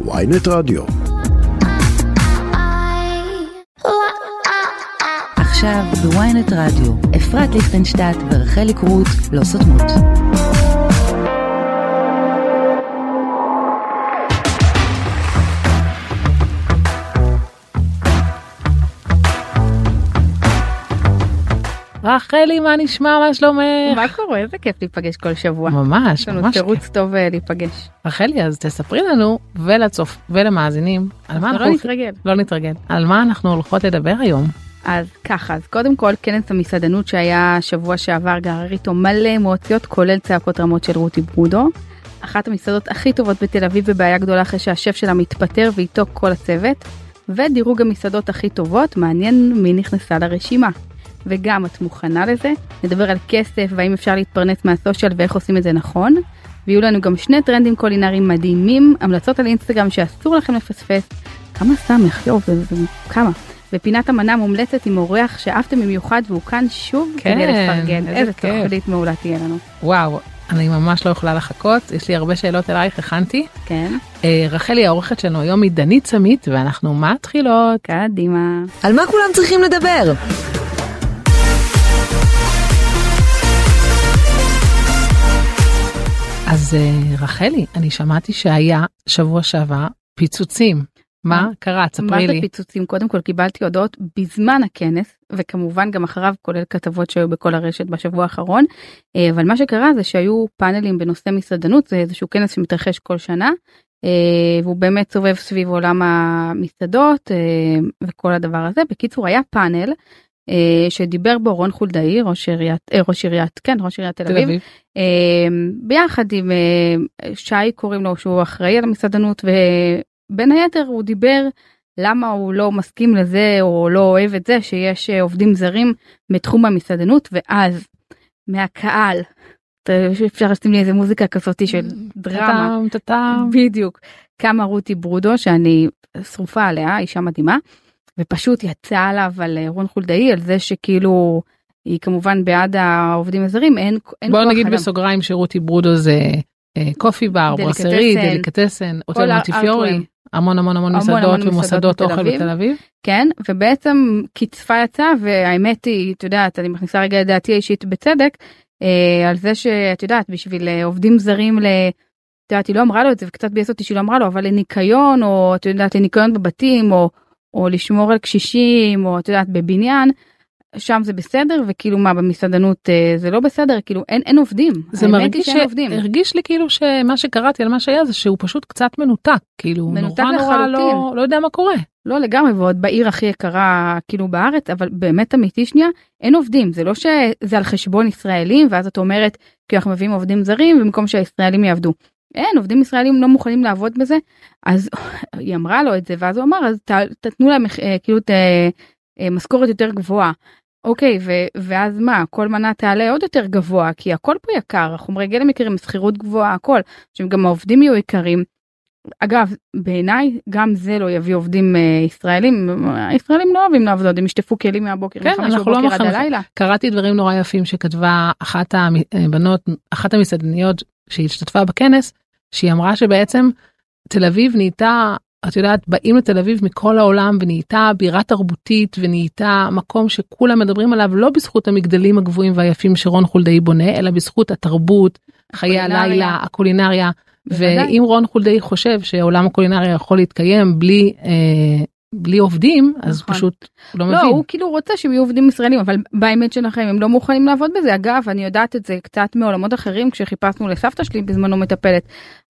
ויינט רדיו. עכשיו בוויינט רדיו, אפרת ליכטנשטט ורחלי קרוט לא סותמות. רחלי, מה נשמע? מה שלומך? מה קורה? איזה כיף להיפגש כל שבוע. ממש, יש לנו ממש תירוץ כיף. טוב אה, להיפגש. רחלי, אז תספרי לנו ולצופ ולמאזינים על מה אנחנו... לא נתרגל. לא נתרגל. על מה אנחנו הולכות לדבר היום. אז ככה, אז קודם כל כנס המסעדנות שהיה שבוע שעבר גרר איתו מלא אמוציות, כולל צעקות רמות של רותי ברודו. אחת המסעדות הכי טובות בתל אביב בבעיה גדולה אחרי שהשף שלה מתפטר ואיתו כל הצוות. ודירוג המסעדות הכי טובות, מעניין מי נכנסה לרשימה. וגם את מוכנה לזה? נדבר על כסף והאם אפשר להתפרנס מהסושיאל ואיך עושים את זה נכון. ויהיו לנו גם שני טרנדים קולינריים מדהימים, המלצות על אינסטגרם שאסור לכם לפספס. כמה סמך, יואו, זה, זה כמה. ופינת המנה מומלצת עם אורח שאהבתם במיוחד והוא כאן שוב כן, כדי לפרגן. איזה איזה כיף. תוכנית מעולה תהיה לנו. וואו, אני ממש לא יכולה לחכות, יש לי הרבה שאלות אלייך, הכנתי. כן, אה, רחלי, העורכת שלנו היום היא דנית סמית, ואנחנו מתחילות. קדימה. על מה כולם צריכים לדבר? אז אה, רחלי, אני שמעתי שהיה שבוע שעבר פיצוצים. מה מה? קרה? מה תספרי זה לי. פיצוצים? קודם כל קיבלתי הודעות בזמן הכנס, וכמובן גם אחריו, כולל כתבות שהיו בכל הרשת בשבוע האחרון. אה, אבל מה שקרה זה שהיו פאנלים בנושא מסעדנות, זה איזשהו כנס שמתרחש כל שנה, אה, והוא באמת סובב סביב עולם המסעדות וכל הדבר הזה. בקיצור, היה פאנל. אה, שדיבר בו רון חולדאי ראש עיריית אה, ראש עיריית כן ראש עיריית תל אביב. אה, ביחד עם שי קוראים לו שהוא אחראי על המסעדנות ובין היתר הוא דיבר למה הוא לא מסכים לזה או לא אוהב את זה שיש עובדים זרים בתחום המסעדנות ואז מהקהל אפשר לשים לי איזה מוזיקה כזאת של דרמה. בדיוק קמה רותי ברודו שאני שרופה עליה אישה מדהימה ופשוט יצאה עליו על אה, רון חולדאי על זה שכאילו היא כמובן בעד העובדים הזרים אין אין בוא נגיד אדם. בסוגריים שרותי ברודו זה אה, קופי בר. ברסרי, דליקטסן, הוטל מונטיפיורי, ארטווי. המון המון המון מסעדות ומוסדות בתל אוכל. בתל אביב. כן ובעצם קצפה יצאה והאמת היא את יודעת אני מכניסה רגע את דעתי האישית בצדק אה, על זה שאת יודעת בשביל אה, עובדים זרים ל... את יודעת היא לא אמרה לו את זה וקצת ביאס אותי שהיא לא אמרה לו אבל לניקיון או את יודעת לניקיון בבתים או או לשמור על קשישים או את יודעת בבניין. שם זה בסדר וכאילו מה במסעדנות אה, זה לא בסדר כאילו אין אין עובדים. זה מרגיש שאין עובדים. הרגיש לי כאילו שמה שקראתי על מה שהיה זה שהוא פשוט קצת מנותק כאילו מנותק נורא נורא לא לחלוטין. לא יודע מה קורה. לא לגמרי ועוד בעיר הכי יקרה כאילו בארץ אבל באמת אמיתי שנייה אין עובדים זה לא שזה על חשבון ישראלים ואז את אומרת כי אנחנו מביאים עובדים זרים במקום שהישראלים יעבדו. אין עובדים ישראלים לא מוכנים לעבוד בזה אז היא אמרה לו את זה ואז הוא אמר אז ת, תתנו להם אה, כאילו ת, אה, משכורת יותר גבוהה. אוקיי ו, ואז מה כל מנה תעלה עוד יותר גבוה כי הכל פה יקר החומרי גלם יקרים שכירות גבוהה הכל שגם העובדים יהיו יקרים. אגב בעיניי גם זה לא יביא עובדים אה, ישראלים הישראלים לא אוהבים לעבוד הם ישטפו כלים מהבוקר כן, מחמש אנחנו לא בבוקר עד מחנכים. הלילה. קראתי דברים נורא יפים שכתבה אחת הבנות אחת המסעדניות שהשתתפה בכנס שהיא אמרה שבעצם תל אביב נהייתה את יודעת באים לתל אביב מכל העולם ונהייתה בירה תרבותית ונהייתה מקום שכולם מדברים עליו לא בזכות המגדלים הגבוהים והיפים שרון חולדאי בונה אלא בזכות התרבות חיי. הלילה הקולינריה. ואם רון חולדאי חושב שעולם הקולינריה יכול להתקיים בלי אה, בלי עובדים אז נכון. פשוט לא לא מבין. הוא כאילו רוצה שהם יהיו עובדים ישראלים אבל באמת שלכם הם לא מוכנים לעבוד בזה אגב אני יודעת את זה קצת מעולמות אחרים כשחיפשנו לסבתא שלי בזמנו מטפלת.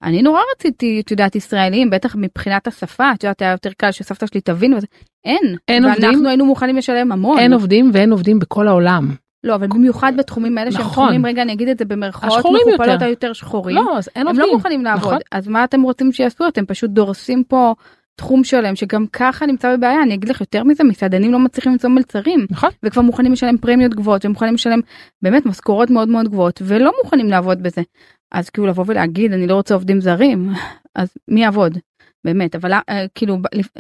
אני נורא רציתי את יודעת ישראלים בטח מבחינת השפה את יודעת היה יותר קל שסבתא שלי תבין וזה אין אין ואנחנו עובדים? היינו מוכנים לשלם המון אין עובדים ואין עובדים בכל העולם. לא אבל במיוחד בתחומים האלה שהם נכון. תחומים רגע אני אגיד את זה במרכאות מכופלות יותר. היותר שחורים. לא, אז אין הם עובדים. לא מוכנים לעבוד נכון. אז מה אתם רוצים שיעשו אתם פשוט דורסים פה תחום שלם שגם ככה נמצא בבעיה אני אגיד לך יותר מזה מסעדנים לא מצליחים למצוא מלצרים נכון. וכבר מוכנים לשלם פרמיות גבוהות ומוכנים לשלם באמת משכורות מאוד מאוד גבוהות ולא מוכנים לעבוד בזה. אז כאילו לבוא ולהגיד אני לא רוצה עובדים זרים אז מי יעבוד באמת אבל אה, כאילו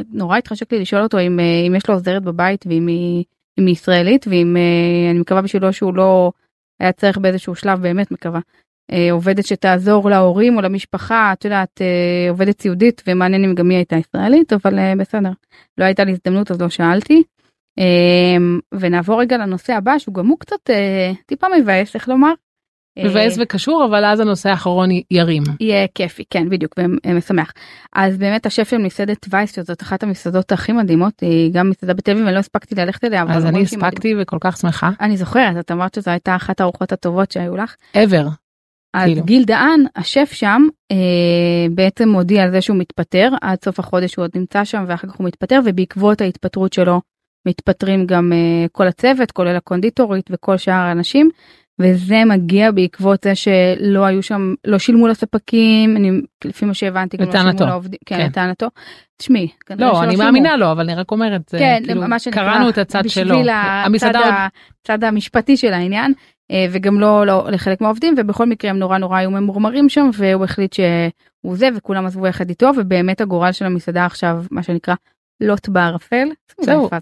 נורא התחשק לי לשאול אותו אם אה, אם יש לו עוזרת בבית ואם היא, אם היא ישראלית ואם אה, אני מקווה בשבילו שהוא לא היה צריך באיזשהו שלב באמת מקווה עובדת שתעזור להורים או למשפחה, את יודעת, אה, עובדת סיעודית, ומעניין אם גם היא הייתה ישראלית, אבל אה, בסדר, לא הייתה לי הזדמנות אז לא שאלתי. אה, ונעבור רגע לנושא הבא, שהוא גם הוא קצת אה, טיפה מבאס, איך לומר? מבאס אה, וקשור אבל אז הנושא האחרון ירים. יהיה כיפי, כן, בדיוק, ומשמח. אז באמת השף של מסעדת וייס, שזאת אחת המסעדות הכי מדהימות, היא גם מסעדה בתל אביב, אני לא הספקתי ללכת אליה, אבל אז אני. הספקתי וכל כך שמחה. אני זוכרת, את אמרת שזו הייתה אחת הארוחות הטובות שהיו לך. ever. אז כאילו. גיל דהן, השף שם, אה, בעצם מודיע על זה שהוא מתפטר, עד סוף החודש הוא עוד נמצא שם, ואחר כך הוא מתפטר, ובעקבות ההתפטרות שלו מתפטרים גם אה, כל הצוות, כולל הקונדיטורית וכל שאר האנשים, וזה מגיע בעקבות זה שלא היו שם, לא שילמו לספקים, אני, לפי מה שהבנתי, גם לא. שילמו לעובדים, כן, כן. לטענתו. תשמעי, כנראה לא אני. מאמינה לו אבל אני רק אומרת כן, כאילו קראנו את הצד שלו. המסעדה הצד המשפטי של העניין, וגם לא, לא לחלק מהעובדים, ובכל מקרה הם נורא נורא היו ממורמרים שם, והוא החליט שהוא זה, וכולם עזבו יחד איתו, ובאמת הגורל של המסעדה עכשיו, מה שנקרא, לוט בערפל. זהו. אה,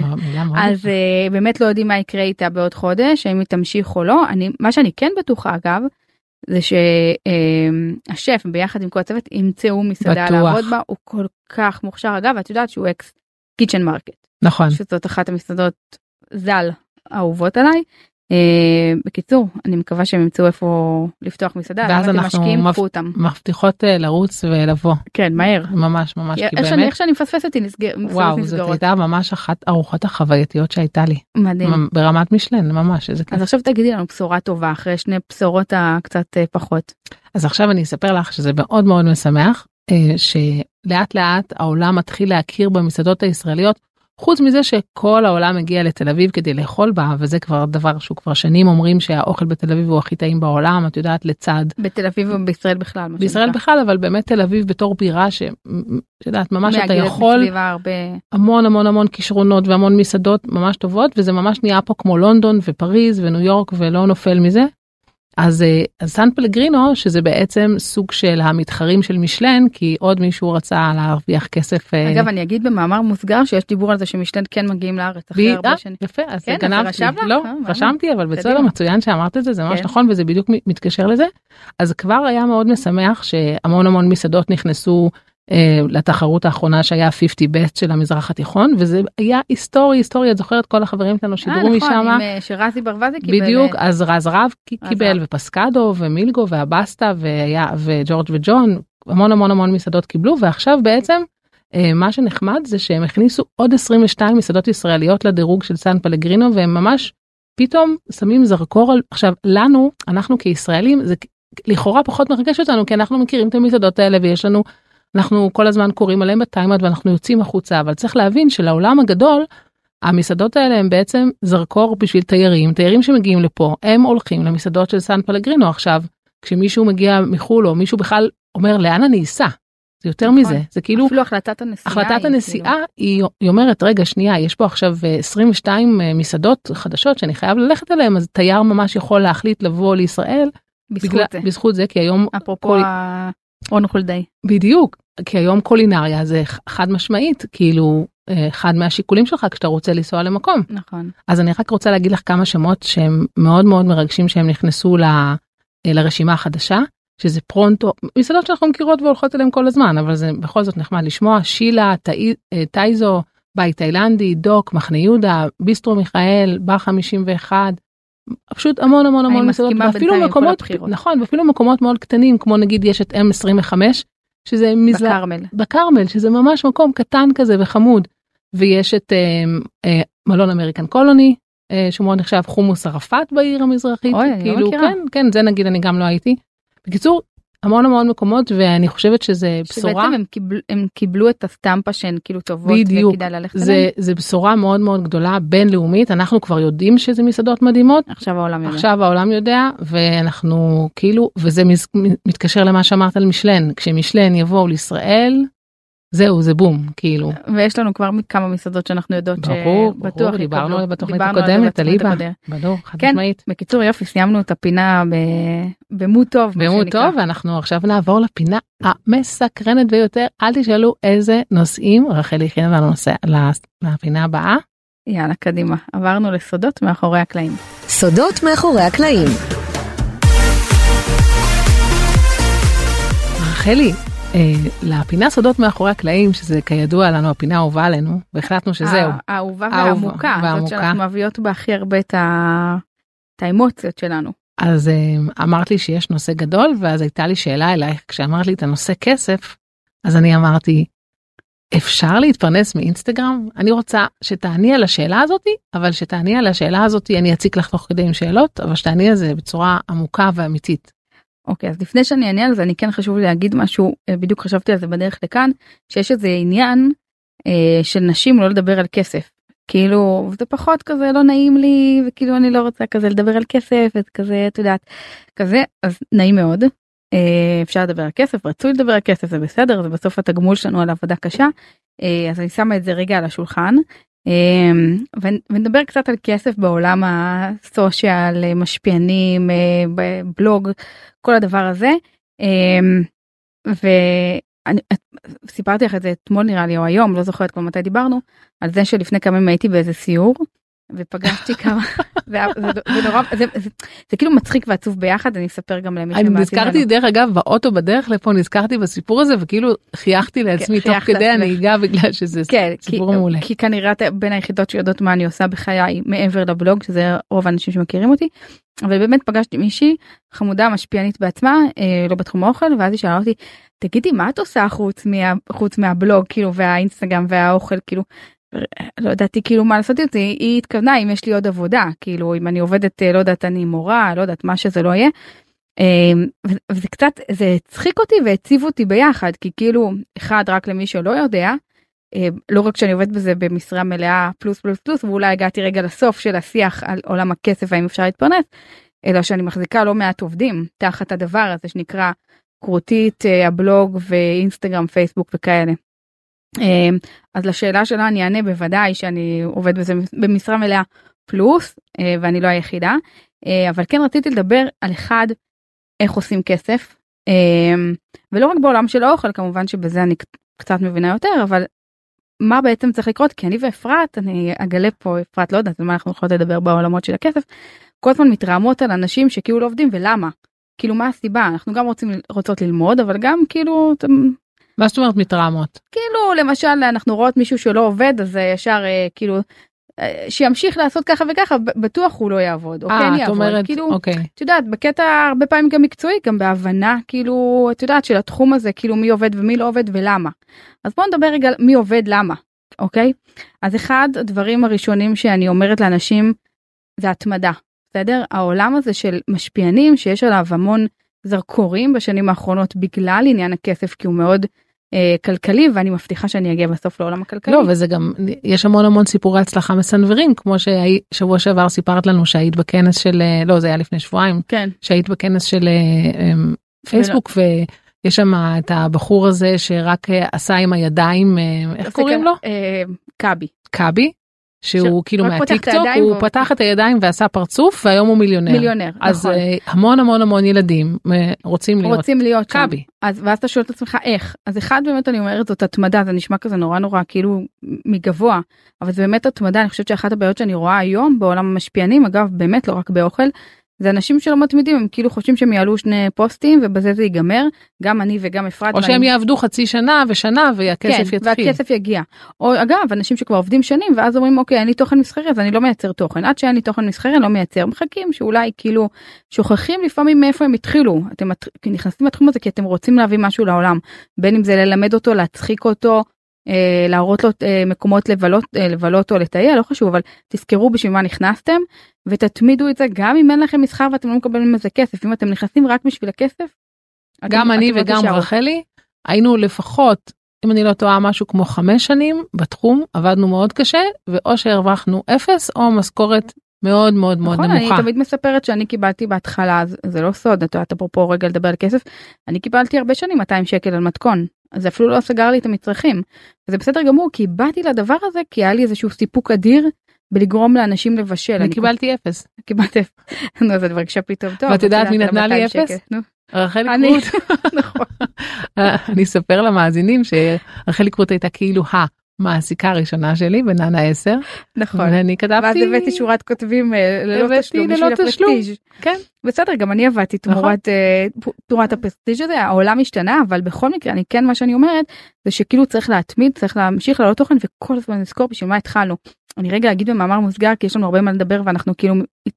מאוד אז. אה, באמת לא יודעים מה יקרה איתה בעוד חודש, האם היא תמשיך או לא. אני, מה שאני כן בטוחה אגב, זה שהשף ביחד עם כל הצוות ימצאו מסעדה. לעבוד בה, הוא כל כך מוכשר אגב, ואת יודעת שהוא אקס קיצ'ן מרקט. נכון. שזאת אחת המסעדות ז"ל האהובות עליי. אה, בקיצור, אני מקווה שהם ימצאו איפה לפתוח מסעדה, ואז אנחנו מפ- אותם. מבטיחות אה, לרוץ ולבוא כן, מהר. ממש ממש כי איך שאני, באמת איך שאני מפספסת, היא נסגר- מסעדות וואו זאת. הייתה ממש אחת הארוחות החווייתיות שהייתה לי מדהים. ברמת משלן ממש איזה כיף. אז עכשיו תגידי לנו בשורה טובה אחרי שני בשורות הקצת אה, פחות. אז עכשיו אני אספר לך שזה מאוד מאוד משמח שלאט לאט העולם מתחיל להכיר במסעדות הישראליות חוץ מזה שכל העולם מגיע לתל אביב כדי לאכול בה וזה כבר דבר שהוא כבר שנים אומרים שהאוכל בתל אביב הוא הכי טעים בעולם את יודעת לצד בתל אביב ובישראל בכלל. בישראל שנקרא. בכלל אבל באמת תל אביב בתור בירה שאת יודעת ממש אתה יכול הרבה. המון המון המון כישרונות והמון מסעדות ממש טובות וזה ממש נהיה פה כמו לונדון ופריז וניו יורק ולא נופל מזה. אז, אה, סן פלגרינו שזה בעצם סוג של המתחרים של משלן כי עוד מישהו רצה להרוויח כסף. אה, אגב, אני אגיד במאמר מוסגר שיש דיבור על זה שמשלן כן מגיעים לארץ אחרי הרבה אה, שנים. יפה אז כן, גנבתי? לא. רשמתי אבל בסדר. מצוין שאמרת את זה זה ממש כן. נכון וזה בדיוק מתקשר לזה אז כבר היה מאוד משמח שהמון המון מסעדות נכנסו לתחרות האחרונה שהיה 50 best של המזרח התיכון וזה היה היסטורי היסטורי את זוכרת כל החברים שלנו אה, שידרו נכון, משם אה, שרזי ברווזי קיבל. בדיוק אה, אז רז רב קיבל. ופסקדו ומילגו והבסטה והיה וג'ורג' וג'ון המון המון המון מסעדות קיבלו ועכשיו בעצם אה, מה שנחמד זה שהם הכניסו עוד 22 מסעדות ישראליות לדירוג של סן פלגרינו והם ממש פתאום שמים זרקור על עכשיו לנו אנחנו כישראלים זה לכאורה פחות מרגש אותנו כי אנחנו מכירים את המסעדות האלה ויש לנו אנחנו כל הזמן קוראים עליהם בטיימאוט ואנחנו יוצאים החוצה אבל צריך להבין שלעולם הגדול המסעדות האלה הם בעצם זרקור בשביל תיירים תיירים שמגיעים לפה הם הולכים למסעדות של סן פלגרינו עכשיו כשמישהו מגיע מחול או מישהו בכלל אומר לאן אני אסע. זה יותר נכון. מזה זה כאילו אפילו החלטת הנסיעה. החלטת היא, הנסיעה היא, היא אומרת רגע שנייה יש פה עכשיו אה, 22 אה, מסעדות חדשות שאני חייב ללכת אליהם אז תייר ממש יכול להחליט לבוא לישראל כאילו, בזכות בגלל, זה. בזכות זה כי היום אפרופו כל- רון חולדאי. בדיוק כי היום קולינריה זה חד משמעית כאילו אה, אחד מהשיקולים שלך כשאתה רוצה לנסוע למקום נכון. אז אני רק רוצה להגיד לך כמה שמות שהם מאוד מאוד מרגשים שהם נכנסו ל, אה, לרשימה החדשה שזה פרונטו מסעדות שאנחנו מכירות והולכות אליהם כל הזמן אבל זה בכל זאת נחמד לשמוע שילה טאי- אה, טייזו בית תאילנדי דוק מחנה יהודה ביסטרו מיכאל בר 51 פשוט המון המון המון מסעדות ואפילו מקומות. נכון ואפילו מקומות מאוד קטנים כמו נגיד יש את M25 שזה מזל... בכרמל. בכרמל שזה ממש מקום קטן כזה וחמוד ויש את אה, אה, מלון אמריקן קולוני אה, שהוא מאוד נחשב חומוס ערפאת בעיר המזרחית אוי, אני לא כאילו מכירה. כן כן זה נגיד אני גם לא הייתי. בקיצור המון המון מקומות ואני חושבת שזה בשורה שבעצם הם קיבלו, הם קיבלו את הסטמפה שהן כאילו טובות בדיוק. וכדאי ללכת זה אליהן. זה בשורה מאוד מאוד גדולה בינלאומית אנחנו כבר יודעים שזה מסעדות מדהימות עכשיו העולם יודע. עכשיו העולם יודע ואנחנו כאילו וזה מתקשר למה שאמרת על משלן כשמשלן יבואו לישראל זהו זה בום כאילו ויש לנו כבר כמה מסעדות שאנחנו יודעות ברור שבטוח ברור דיברנו. על בתוכנית על הקודמת בתוכנית אליבא הקודמת. בדור חד כן. משמעית בקיצור יופי סיימנו את הפינה ב- במוד טוב. במות. טוב ואנחנו עכשיו נעבור לפינה המסקרנת ביותר אל תשאלו איזה נושאים רחלי הכינה לנו נושא לפינה הבאה יאללה קדימה עברנו לסודות מאחורי הקלעים. סודות מאחורי הקלעים. רחלי, לפינה סודות מאחורי הקלעים, שזה כידוע לנו הפינה האהובה עלינו, והחלטנו שזהו. הא- האהובה והעמוקה, זאת. שאנחנו מביאות בה הכי הרבה את האמוציות שלנו. אז אה, אמרת לי שיש נושא גדול, ואז הייתה לי שאלה אלייך, כשאמרת לי את הנושא כסף, אז אני אמרתי, אפשר להתפרנס מאינסטגרם? אני רוצה שתעני על השאלה הזאתי, אבל שתעני על השאלה הזאתי, אני אציק לך תוך כדי עם שאלות, אבל שתעני על זה בצורה עמוקה ואמיתית. אוקיי, אז לפני שאני אענה על זה, אני כן חשוב לי להגיד משהו, אה, בדיוק חשבתי על זה בדרך לכאן, שיש איזה עניין אה, של נשים לא לדבר על כסף. כאילו, זה פחות כזה לא נעים לי, וכאילו אני לא רוצה כזה לדבר על כסף, את כזה, את יודעת, כזה, אז נעים מאוד. אה, אפשר לדבר על כסף, רצוי לדבר על כסף, זה בסדר, זה בסוף התגמול שלנו על עבודה קשה. אה, אז אני שמה את זה רגע על השולחן. ונ- ונדבר קצת על כסף בעולם הסושיאל, אה, משפיענים, אה, בבלוג, כל הדבר הזה. אמ, ואני סיפרתי לך את זה אתמול נראה לי או היום לא זוכרת כבר מתי דיברנו על זה שלפני כמה ימים הייתי באיזה סיור ופגשתי כמה וה- זה, כאילו מצחיק ועצוב ביחד אני אספר גם למי אני שמאזין נזכרתי לנו. דרך אגב באוטו בדרך לפה נזכרתי בסיפור הזה וכאילו חייכתי לעצמי כן, תוך חייכת כדי. הנהיגה בגלל שזה כן, סיפור מעולה. כי כנראה את בין היחידות שיודעות מה אני עושה בחיי מעבר לבלוג שזה רוב האנשים שמכירים אותי. אבל באמת פגשתי מישהי חמודה משפיענית בעצמה אה, לא בתחום האוכל ואז היא שאלה אותי תגידי מה את עושה חוץ, מה, חוץ מהבלוג כאילו והאינסטגרם והאוכל כאילו. לא ידעתי כאילו מה לעשות איתי היא התכוונה אם יש לי עוד עבודה כאילו אם אני עובדת אה, לא יודעת אני מורה לא יודעת מה שזה לא יהיה. ו- וזה קצת זה הצחיק אותי והציב אותי ביחד כי כאילו אחד רק למי שלא יודע אה, לא רק שאני עובדת בזה במשרה מלאה פלוס פלוס פלוס ואולי הגעתי רגע לסוף של השיח על עולם הכסף והאם אפשר להתפרנס אלא שאני מחזיקה לא מעט עובדים תחת הדבר הזה שנקרא כרותית אה, הבלוג ואינסטגרם פייסבוק וכאלה. אה, אז לשאלה שלה אני אענה בוודאי שאני עובד בזה במשרה מלאה פלוס אה, ואני לא היחידה. אה, אבל כן רציתי לדבר על אחד איך עושים כסף. אה, ולא רק בעולם של האוכל כמובן שבזה אני קצת מבינה יותר אבל מה בעצם צריך לקרות? כי אני ואפרת אני אגלה פה אפרת לא יודעת על מה אנחנו יכולות לדבר בעולמות של הכסף כל הזמן מתרעמות על אנשים שכאילו לא עובדים ולמה? כאילו מה הסיבה? אנחנו גם רוצים רוצות ללמוד אבל גם כאילו אתם מה זאת אומרת מתרעמות? כאילו למשל אנחנו רואות מישהו שלא עובד אז אה, ישר אה, כאילו אה, שימשיך לעשות ככה וככה בטוח הוא לא יעבוד או כן אה, את יעבוד אומרת, כאילו אוקיי. את יודעת בקטע הרבה פעמים גם מקצועי גם בהבנה כאילו את יודעת של התחום הזה כאילו מי עובד ומי לא עובד ולמה. אז בוא נדבר רגע מי עובד למה אוקיי אז אחד הדברים הראשונים שאני אומרת לאנשים זה התמדה בסדר העולם הזה של משפיענים שיש עליו המון זרקורים בשנים האחרונות בגלל עניין הכסף כי הוא מאוד כלכלי ואני מבטיחה שאני אגיע בסוף לעולם הכלכלי. לא וזה גם יש המון המון סיפורי הצלחה מסנוורים כמו ששבוע שעבר סיפרת לנו שהיית בכנס של אה, לא זה היה לפני שבועיים כן שהיית בכנס של אה, אמ, פייסבוק ויש שם את הבחור הזה שרק אה, עשה עם הידיים אה, איך קוראים כן, לו אה, קאבי. קאבי שהוא כאילו פותח את מהטיקטוק הוא והוא- פתח את הידיים ועשה פרצוף והיום הוא מיליונר. מיליונר אז נכון. אה, המון המון המון ילדים אה, רוצים להיות רוצים להיות שם. קאבי. אז ואז אתה שואל את עצמך איך? אז אחד באמת אני אומרת זאת התמדה זה נשמע כזה נורא נורא כאילו מגבוה אבל זה באמת התמדה. אני חושבת שאחת הבעיות שאני רואה היום בעולם המשפיענים אגב באמת לא רק באוכל זה אנשים שלא מתמידים הם כאילו חושבים שהם יעלו שני פוסטים ובזה זה ייגמר גם אני וגם אפרת. או ואני- שהם יעבדו חצי שנה ושנה והכסף כן, יתחיל. והכסף יגיע. או אגב אנשים שכבר עובדים שנים ואז אומרים אוקיי אין לי תוכן מסחרי אז אני לא מייצר תוכן עד שאין לי תוכן מסחרי אני לא מייצר מחכים שאולי כאילו שוכחים לפעמים מאיפה הם התחילו אתם נכנסים לתחום הזה כי אתם רוצים להביא משהו לעולם בין אם זה ללמד אותו להצחיק אותו. אה, להראות לו אה, מקומות לבלות אה, לבלות או לטייל לא חשוב אבל תזכרו בשביל מה נכנסתם ותתמידו את זה גם אם אין לכם מסחר ואתם לא מקבלים מזה כסף אם אתם נכנסים רק בשביל הכסף. גם אני לא וגם. רחלי היינו לפחות אם אני לא טועה משהו כמו חמש שנים בתחום עבדנו מאוד קשה ואו שהרווחנו אפס או משכורת מאוד מאוד מאוד נכון, נמוכה. אני תמיד מספרת שאני קיבלתי בהתחלה, זה, זה לא סוד, את יודעת, אפרופו רגע לדבר על כסף, אני קיבלתי הרבה שנים 200 שקל על מתכון, זה אפילו לא סגר לי את המצרכים. וזה בסדר גמור, כי באתי לדבר הזה, כי היה לי איזשהו סיפוק אדיר בלגרום לאנשים לבשל. אני קיבלתי אפס. קיבלתי, נו, אז את מרגישה פתאום טוב. ואת יודעת מי נתנה לי 200 אפס? רחלי אני, קרוט. נכון. אני אספר למאזינים שרחלי קרוט הייתה כאילו המעסיקה הראשונה שלי בננה 10 נכון. ואני כתבתי ואז הבאתי שורת כותבים אה, ללא תשלום בשביל. הפרסטיג'. כן בסדר גם אני עבדתי נכון. תמורת אה, תמורת הפרסטיג' הזה העולם השתנה אבל בכל מקרה אני כן מה שאני אומרת זה שכאילו צריך להתמיד צריך להמשיך לעלות תוכן וכל הזמן לזכור בשביל מה התחלנו. אני רגע אגיד במאמר מוסגר כי יש לנו הרבה מה לדבר ואנחנו כאילו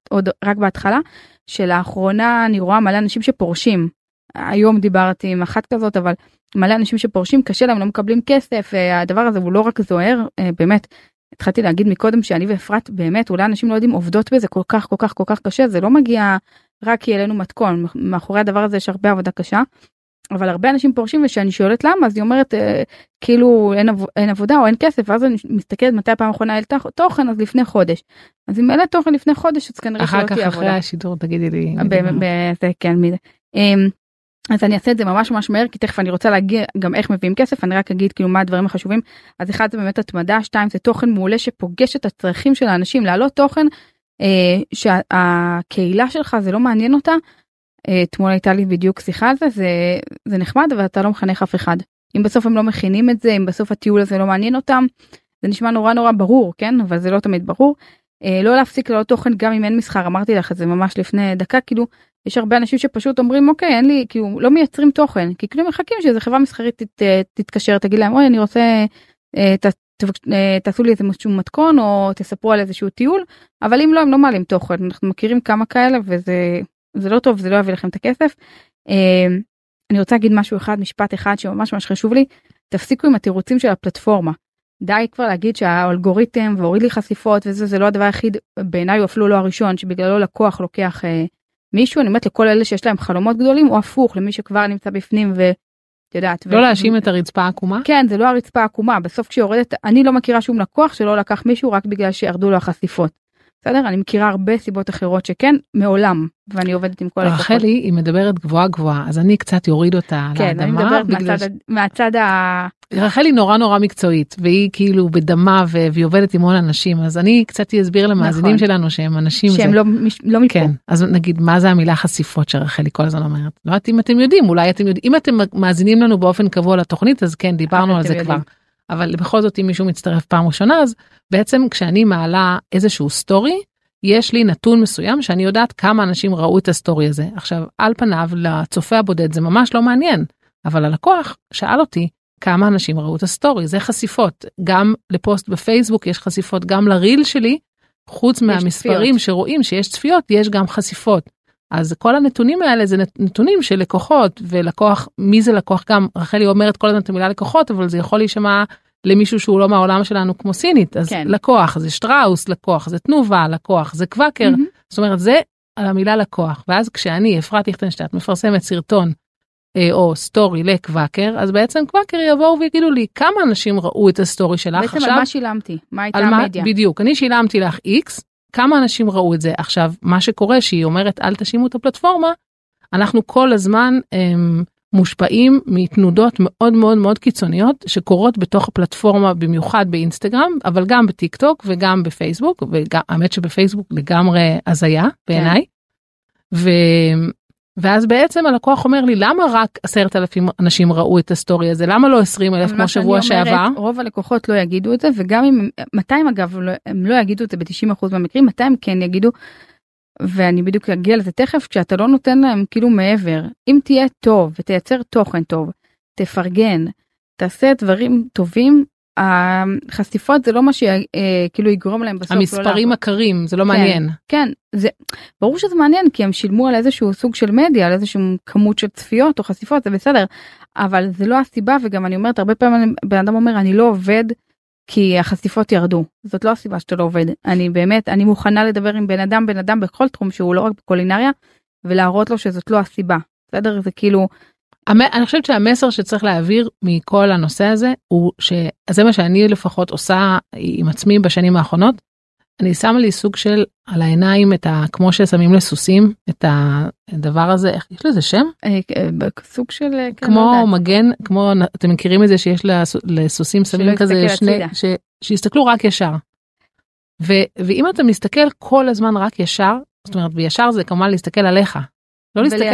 עוד רק בהתחלה שלאחרונה אני רואה מלא אנשים שפורשים. היום דיברתי עם אחת כזאת אבל מלא אנשים שפורשים קשה להם לא מקבלים כסף אה, הדבר הזה הוא לא רק זוהר אה, באמת. התחלתי להגיד מקודם שאני ואפרת באמת אולי אנשים לא יודעים עובדות בזה כל כך כל כך כל כך קשה זה לא מגיע רק כי העלינו מתכון מאחורי הדבר הזה יש הרבה עבודה קשה. אבל הרבה אנשים פורשים וכשאני שואלת למה אז היא אומרת אה, כאילו אין, עב, אין עבודה או אין כסף ואז אני מסתכלת מתי הפעם האחרונה העלתה תוכן אז לפני חודש. אז אם העלית תוכן לפני חודש אז כנראה שלא אחר כך תהיה אחרי עבודה. השידור תגידי לי ב- ב- זה כן מי. אמ, אז אני אעשה את זה ממש ממש מהר כי תכף אני רוצה להגיע גם איך מביאים כסף אני רק אגיד כאילו מה הדברים החשובים אז אחד זה באמת התמדה שתיים זה תוכן מעולה שפוגש את הצרכים של האנשים להעלות תוכן אה, שהקהילה שלך זה לא מעניין אותה. אה, אתמול הייתה לי בדיוק שיחה על זה זה זה נחמד אבל אתה לא מחנך אף אחד אם בסוף הם לא מכינים את זה אם בסוף הטיול הזה לא מעניין אותם זה נשמע נורא נורא ברור כן אבל זה לא תמיד ברור. אה, לא להפסיק לעלות תוכן גם אם אין מסחר אמרתי לך את זה ממש לפני דקה כאילו יש הרבה אנשים שפשוט אומרים אוקיי אין לי כאילו לא מייצרים תוכן כי כאילו מחכים שאיזה חברה מסחרית תת, תתקשר תגיד להם אוי אני רוצה אה, ת, ת, אה, תעשו לי איזה מתכון או תספרו על איזשהו טיול אבל אם לא הם לא מעלים תוכן אנחנו מכירים כמה כאלה וזה זה לא טוב זה לא יביא לכם את הכסף. אני רוצה להגיד משהו אחד משפט אחד שממש ממש חשוב לי תפסיקו עם התירוצים של הפלטפורמה. די כבר להגיד שהאלגוריתם והוריד לי חשיפות וזה זה לא הדבר היחיד בעיניי הוא אפילו לא הראשון שבגללו לקוח לוקח אה, מישהו אני אומרת לכל אלה שיש להם חלומות גדולים או הפוך למי שכבר נמצא בפנים ואת יודעת. לא ו- להאשים את הרצפה העקומה כן זה לא הרצפה העקומה בסוף כשיורדת אני לא מכירה שום לקוח שלא לקח מישהו רק בגלל שירדו לו החשיפות. בסדר אני מכירה הרבה סיבות אחרות שכן מעולם ואני עובדת עם כל הלקוחות. רחלי היא מדברת גבוהה גבוהה אז אני קצת אוריד אותה כן אני לאדמה מדברת בגלל מהצד, מהצד ה... רחלי נורא נורא מקצועית והיא כאילו בדמה והיא עובדת עם המון אנשים אז אני קצת אסביר למאזינים נכון. שלנו שהם אנשים שהם זה- לא, לא מפה. כן אז נגיד מה זה המילה חשיפות שרחלי כל הזמן אומרת לא יודעת אם אתם יודעים אולי אתם יודעים אם אתם מאזינים לנו באופן קבוע לתוכנית אז כן דיברנו על זה יודעים. כבר. אבל בכל זאת אם מישהו מצטרף פעם ראשונה אז בעצם כשאני מעלה איזשהו סטורי יש לי נתון מסוים שאני יודעת כמה אנשים ראו את הסטורי הזה עכשיו על פניו לצופה הבודד זה ממש לא מעניין אבל הלקוח שאל אותי כמה אנשים ראו את הסטורי זה חשיפות גם לפוסט בפייסבוק יש חשיפות גם לריל שלי חוץ מהמספרים צפיות. שרואים שיש צפיות יש גם חשיפות. אז כל הנתונים האלה זה נת- נתונים של לקוחות ולקוח מי זה לקוח גם? רחלי אומרת כל הזמן את המילה לקוחות אבל זה יכול להישמע למישהו שהוא לא מהעולם שלנו כמו סינית. אז כן. לקוח זה שטראוס לקוח זה תנובה לקוח זה קוואקר. מהמם. זאת אומרת זה על המילה לקוח. ואז כשאני אפרת ליכטנשטט מפרסמת סרטון אה, או סטורי לקוואקר אז בעצם קוואקר יבואו ויגידו לי כמה אנשים ראו את הסטורי שלך בעצם עכשיו? על מה שילמתי? מה הייתה המדיה. בדיוק. אני שילמתי לך x כמה אנשים ראו את זה עכשיו מה שקורה שהיא אומרת אל תשימו את הפלטפורמה אנחנו כל הזמן הם, מושפעים מתנודות מאוד מאוד מאוד קיצוניות שקורות בתוך הפלטפורמה במיוחד באינסטגרם אבל גם בטיק טוק וגם בפייסבוק וגם האמת שבפייסבוק לגמרי הזיה בעיניי. ו... ואז בעצם הלקוח אומר לי למה רק עשרת אלפים אנשים ראו את הסטורי הזה למה לא עשרים אלף כמו שבוע אומרת, שעבר. רוב הלקוחות לא יגידו את זה וגם אם 200 אגב לא- הם לא יגידו את זה ב-90% מהמקרים 200 כן יגידו. ואני בדיוק אגיע לזה תכף כשאתה לא נותן להם כאילו מעבר אם תהיה טוב ותייצר תוכן טוב תפרגן תעשה דברים טובים החשיפות זה לא מה שכאילו יגרום להם בסוף לא המספרים לעבוד. הקרים זה לא מעניין. כן זה ברור שזה מעניין כי הם שילמו על איזשהו סוג של מדיה על איזשהו כמות של צפיות או חשיפות זה בסדר אבל זה לא הסיבה וגם אני אומרת הרבה פעמים בן אדם אומר אני לא עובד כי החשיפות ירדו זאת לא הסיבה שאתה לא עובד אני באמת אני מוכנה לדבר עם בן אדם בן אדם בכל תחום שהוא לא רק בקולינריה ולהראות לו שזאת לא הסיבה בסדר זה כאילו אני חושבת שהמסר שצריך להעביר מכל הנושא הזה הוא שזה מה שאני לפחות עושה עם עצמי בשנים האחרונות. אני שמה לי סוג של על העיניים את ה... כמו ששמים לסוסים את הדבר הזה איך יש לזה שם אה, סוג של אה, כן, לא כמו יודעת. מגן כמו אתם מכירים את זה שיש לס- לסוסים שמים כזה שני. ש... שיסתכלו רק ישר. ו... ואם אתה מסתכל כל הזמן רק ישר זאת אומרת וישר זה כמובן להסתכל עליך לא להסתכל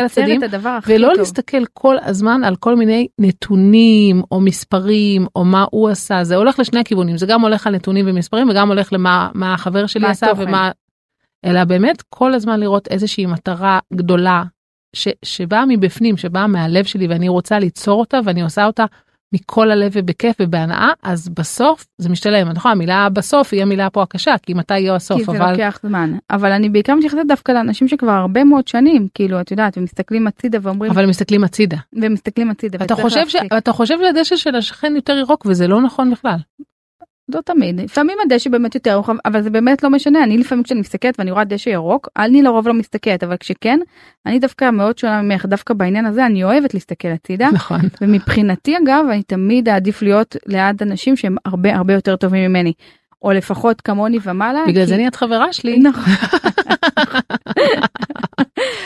הדבר הכי ולא טוב. להסתכל כל הזמן על כל מיני נתונים או מספרים או מה הוא עשה זה הולך לשני הכיוונים זה גם הולך על נתונים ומספרים וגם הולך למה מה החבר שלי מה עשה התוכן. ומה אלא באמת כל הזמן לראות איזושהי מטרה גדולה ש, שבאה מבפנים שבאה מהלב שלי ואני רוצה ליצור אותה ואני עושה אותה מכל הלב ובכיף ובהנאה אז בסוף זה משתלם נכון המילה בסוף היא המילה פה הקשה כי מתי יהיה הסוף כי זה אבל לוקח זמן אבל אני בעיקר מתייחסת דווקא לאנשים שכבר הרבה מאוד שנים כאילו את יודעת ומסתכלים הצידה ואומרים אבל מסתכלים הצידה ומסתכלים הצידה. אתה חושב ש... אתה חושב שהדשא של השכן יותר ירוק וזה לא נכון בכלל. לא תמיד לפעמים הדשא באמת יותר רוחב אבל זה באמת לא משנה אני לפעמים כשאני מסתכלת ואני רואה דשא ירוק אני לרוב לא מסתכלת אבל כשכן אני דווקא מאוד שונה ממך דווקא בעניין הזה אני אוהבת להסתכל הצידה נכון. ומבחינתי אגב אני תמיד אעדיף להיות ליד אנשים שהם הרבה הרבה יותר טובים ממני או לפחות כמוני ומעלה. בגלל כי- זה נהיית חברה שלי. נכון.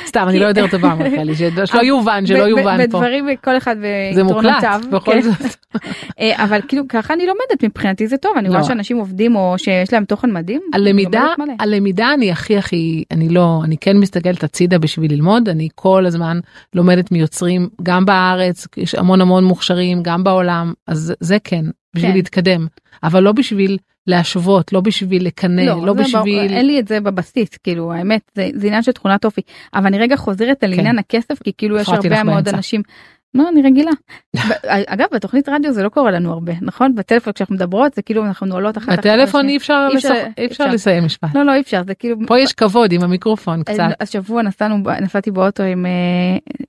סתם אני לא יותר טובה מרחלי שלא יובן שלא יובן פה. בדברים כל אחד זה מוקלט ויתרונותיו. בכל כן. זאת. אה, אבל כאילו ככה אני לומדת מבחינתי זה טוב אני לא. רואה שאנשים עובדים או שיש להם תוכן מדהים. הלמידה. הלמידה אני הכי הכי אני לא אני כן מסתכלת הצידה בשביל ללמוד אני כל הזמן לומדת מיוצרים גם בארץ יש המון המון מוכשרים גם בעולם אז זה כן בשביל כן. להתקדם אבל לא בשביל להשוות לא בשביל לקנא לא, זה ברור, בשביל אין לי את זה בבסיס כאילו האמת זה, זה עניין של תכונת אופי אבל אני רגע חוזרת על כן. עניין הכסף כי כאילו יש הרבה מאוד באמצע. אנשים. לא אני רגילה. ב- אגב בתוכנית רדיו זה לא קורה לנו הרבה נכון בטלפון כשאנחנו מדברות זה כאילו אנחנו נועלות אחת אחת בטלפון. אי אפשר אפשר- אפשר אפשר. לסיים משפט לא לא אי אפשר זה כאילו פה יש כבוד עם המיקרופון קצת השבוע נסענו נסעתי באוטו עם אה,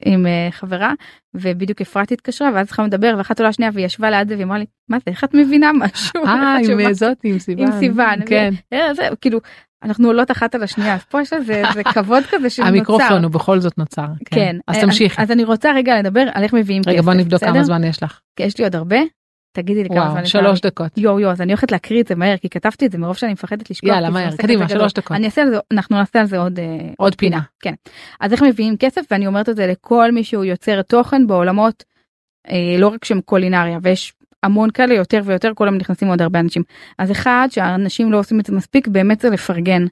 עם אה, חברה ובדיוק אפרת התקשרה ואז התחלנו לדבר ואחת עולה שנייה והיא ישבה ליד זה והיא אמרה לי מה זה איך את מבינה משהו. אה עם שומעת?" זאת עם סיוון עם סיוון. כן אה, זה כאילו אנחנו עולות אחת על השנייה אז פה יש איזה איזה כבוד כזה שנוצר. המיקרופון הוא בכל זאת נוצר כן. אז אה, תמשיכי אז אני רוצה רגע לדבר על איך מביאים כסף. רגע בוא נבדוק? כמה זמן יש לך כי יש לי עוד הרבה. תגידי לי כמה זמן שלוש. דקות יואו יואו אז אני הולכת להקריא את זה מהר כי כתבתי את זה מרוב שאני מפחדת לשכוח. יאללה מהר קדימה. שלוש דקות אני אעשה על זה אנחנו נעשה על זה עוד אה, עוד פינה כן. אז איך מביאים כסף ואני אומרת את זה לכל מי שהוא יוצר תוכן בעולמות אה, לא רק שהם קולינריה ויש המון כאלה יותר ויותר כל הזמן נכנסים עוד הרבה אנשים. אז אחד שהאנשים לא עושים את זה מספיק באמת זה לפרגן.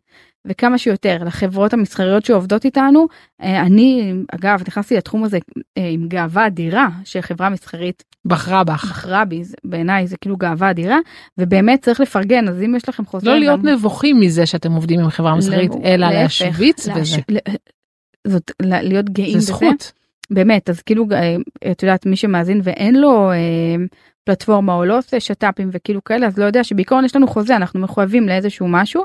וכמה שיותר לחברות המסחריות שעובדות איתנו אה, אני אגב נכנסתי לתחום הזה אה, עם גאווה אדירה שחברה מסחרית בחרה בך. בחרה בי בעיניי זה כאילו גאווה אדירה ובאמת צריך לפרגן אז אם יש לכם חוזר לא להיות גם- נבוכים מזה שאתם עובדים עם חברה מסחרית לא, אלא להשוויץ להש- בזה. ל- זאת להיות גאים זה בזה. זכות. באמת אז כאילו אה, את יודעת מי שמאזין ואין לו פלטפורמה או לא עושה שת"פים וכאילו כאלה אז לא יודע שבעיקרון יש לנו חוזה אנחנו מחויבים לאיזשהו משהו.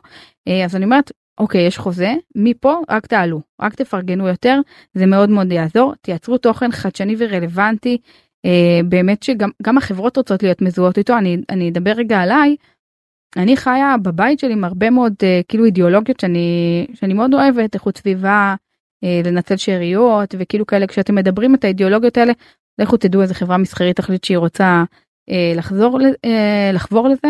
אה, אז אני אומרת אוקיי יש חוזה מפה רק תעלו רק תפרגנו יותר זה מאוד מאוד יעזור. תייצרו תוכן חדשני ורלוונטי אה, באמת שגם גם החברות רוצות להיות מזוהות איתו. אני אני אדבר רגע עליי. אני חיה בבית שלי עם הרבה מאוד אה, כאילו אידיאולוגיות שאני שאני מאוד אוהבת איכות סביבה לנצל שאריות וכאילו כאלה כשאתם מדברים את האידיאולוגיות האלה לכו תדעו איזה חברה מסחרית תחליט שהיא רוצה לחזור ל- אה, לחבור לזה.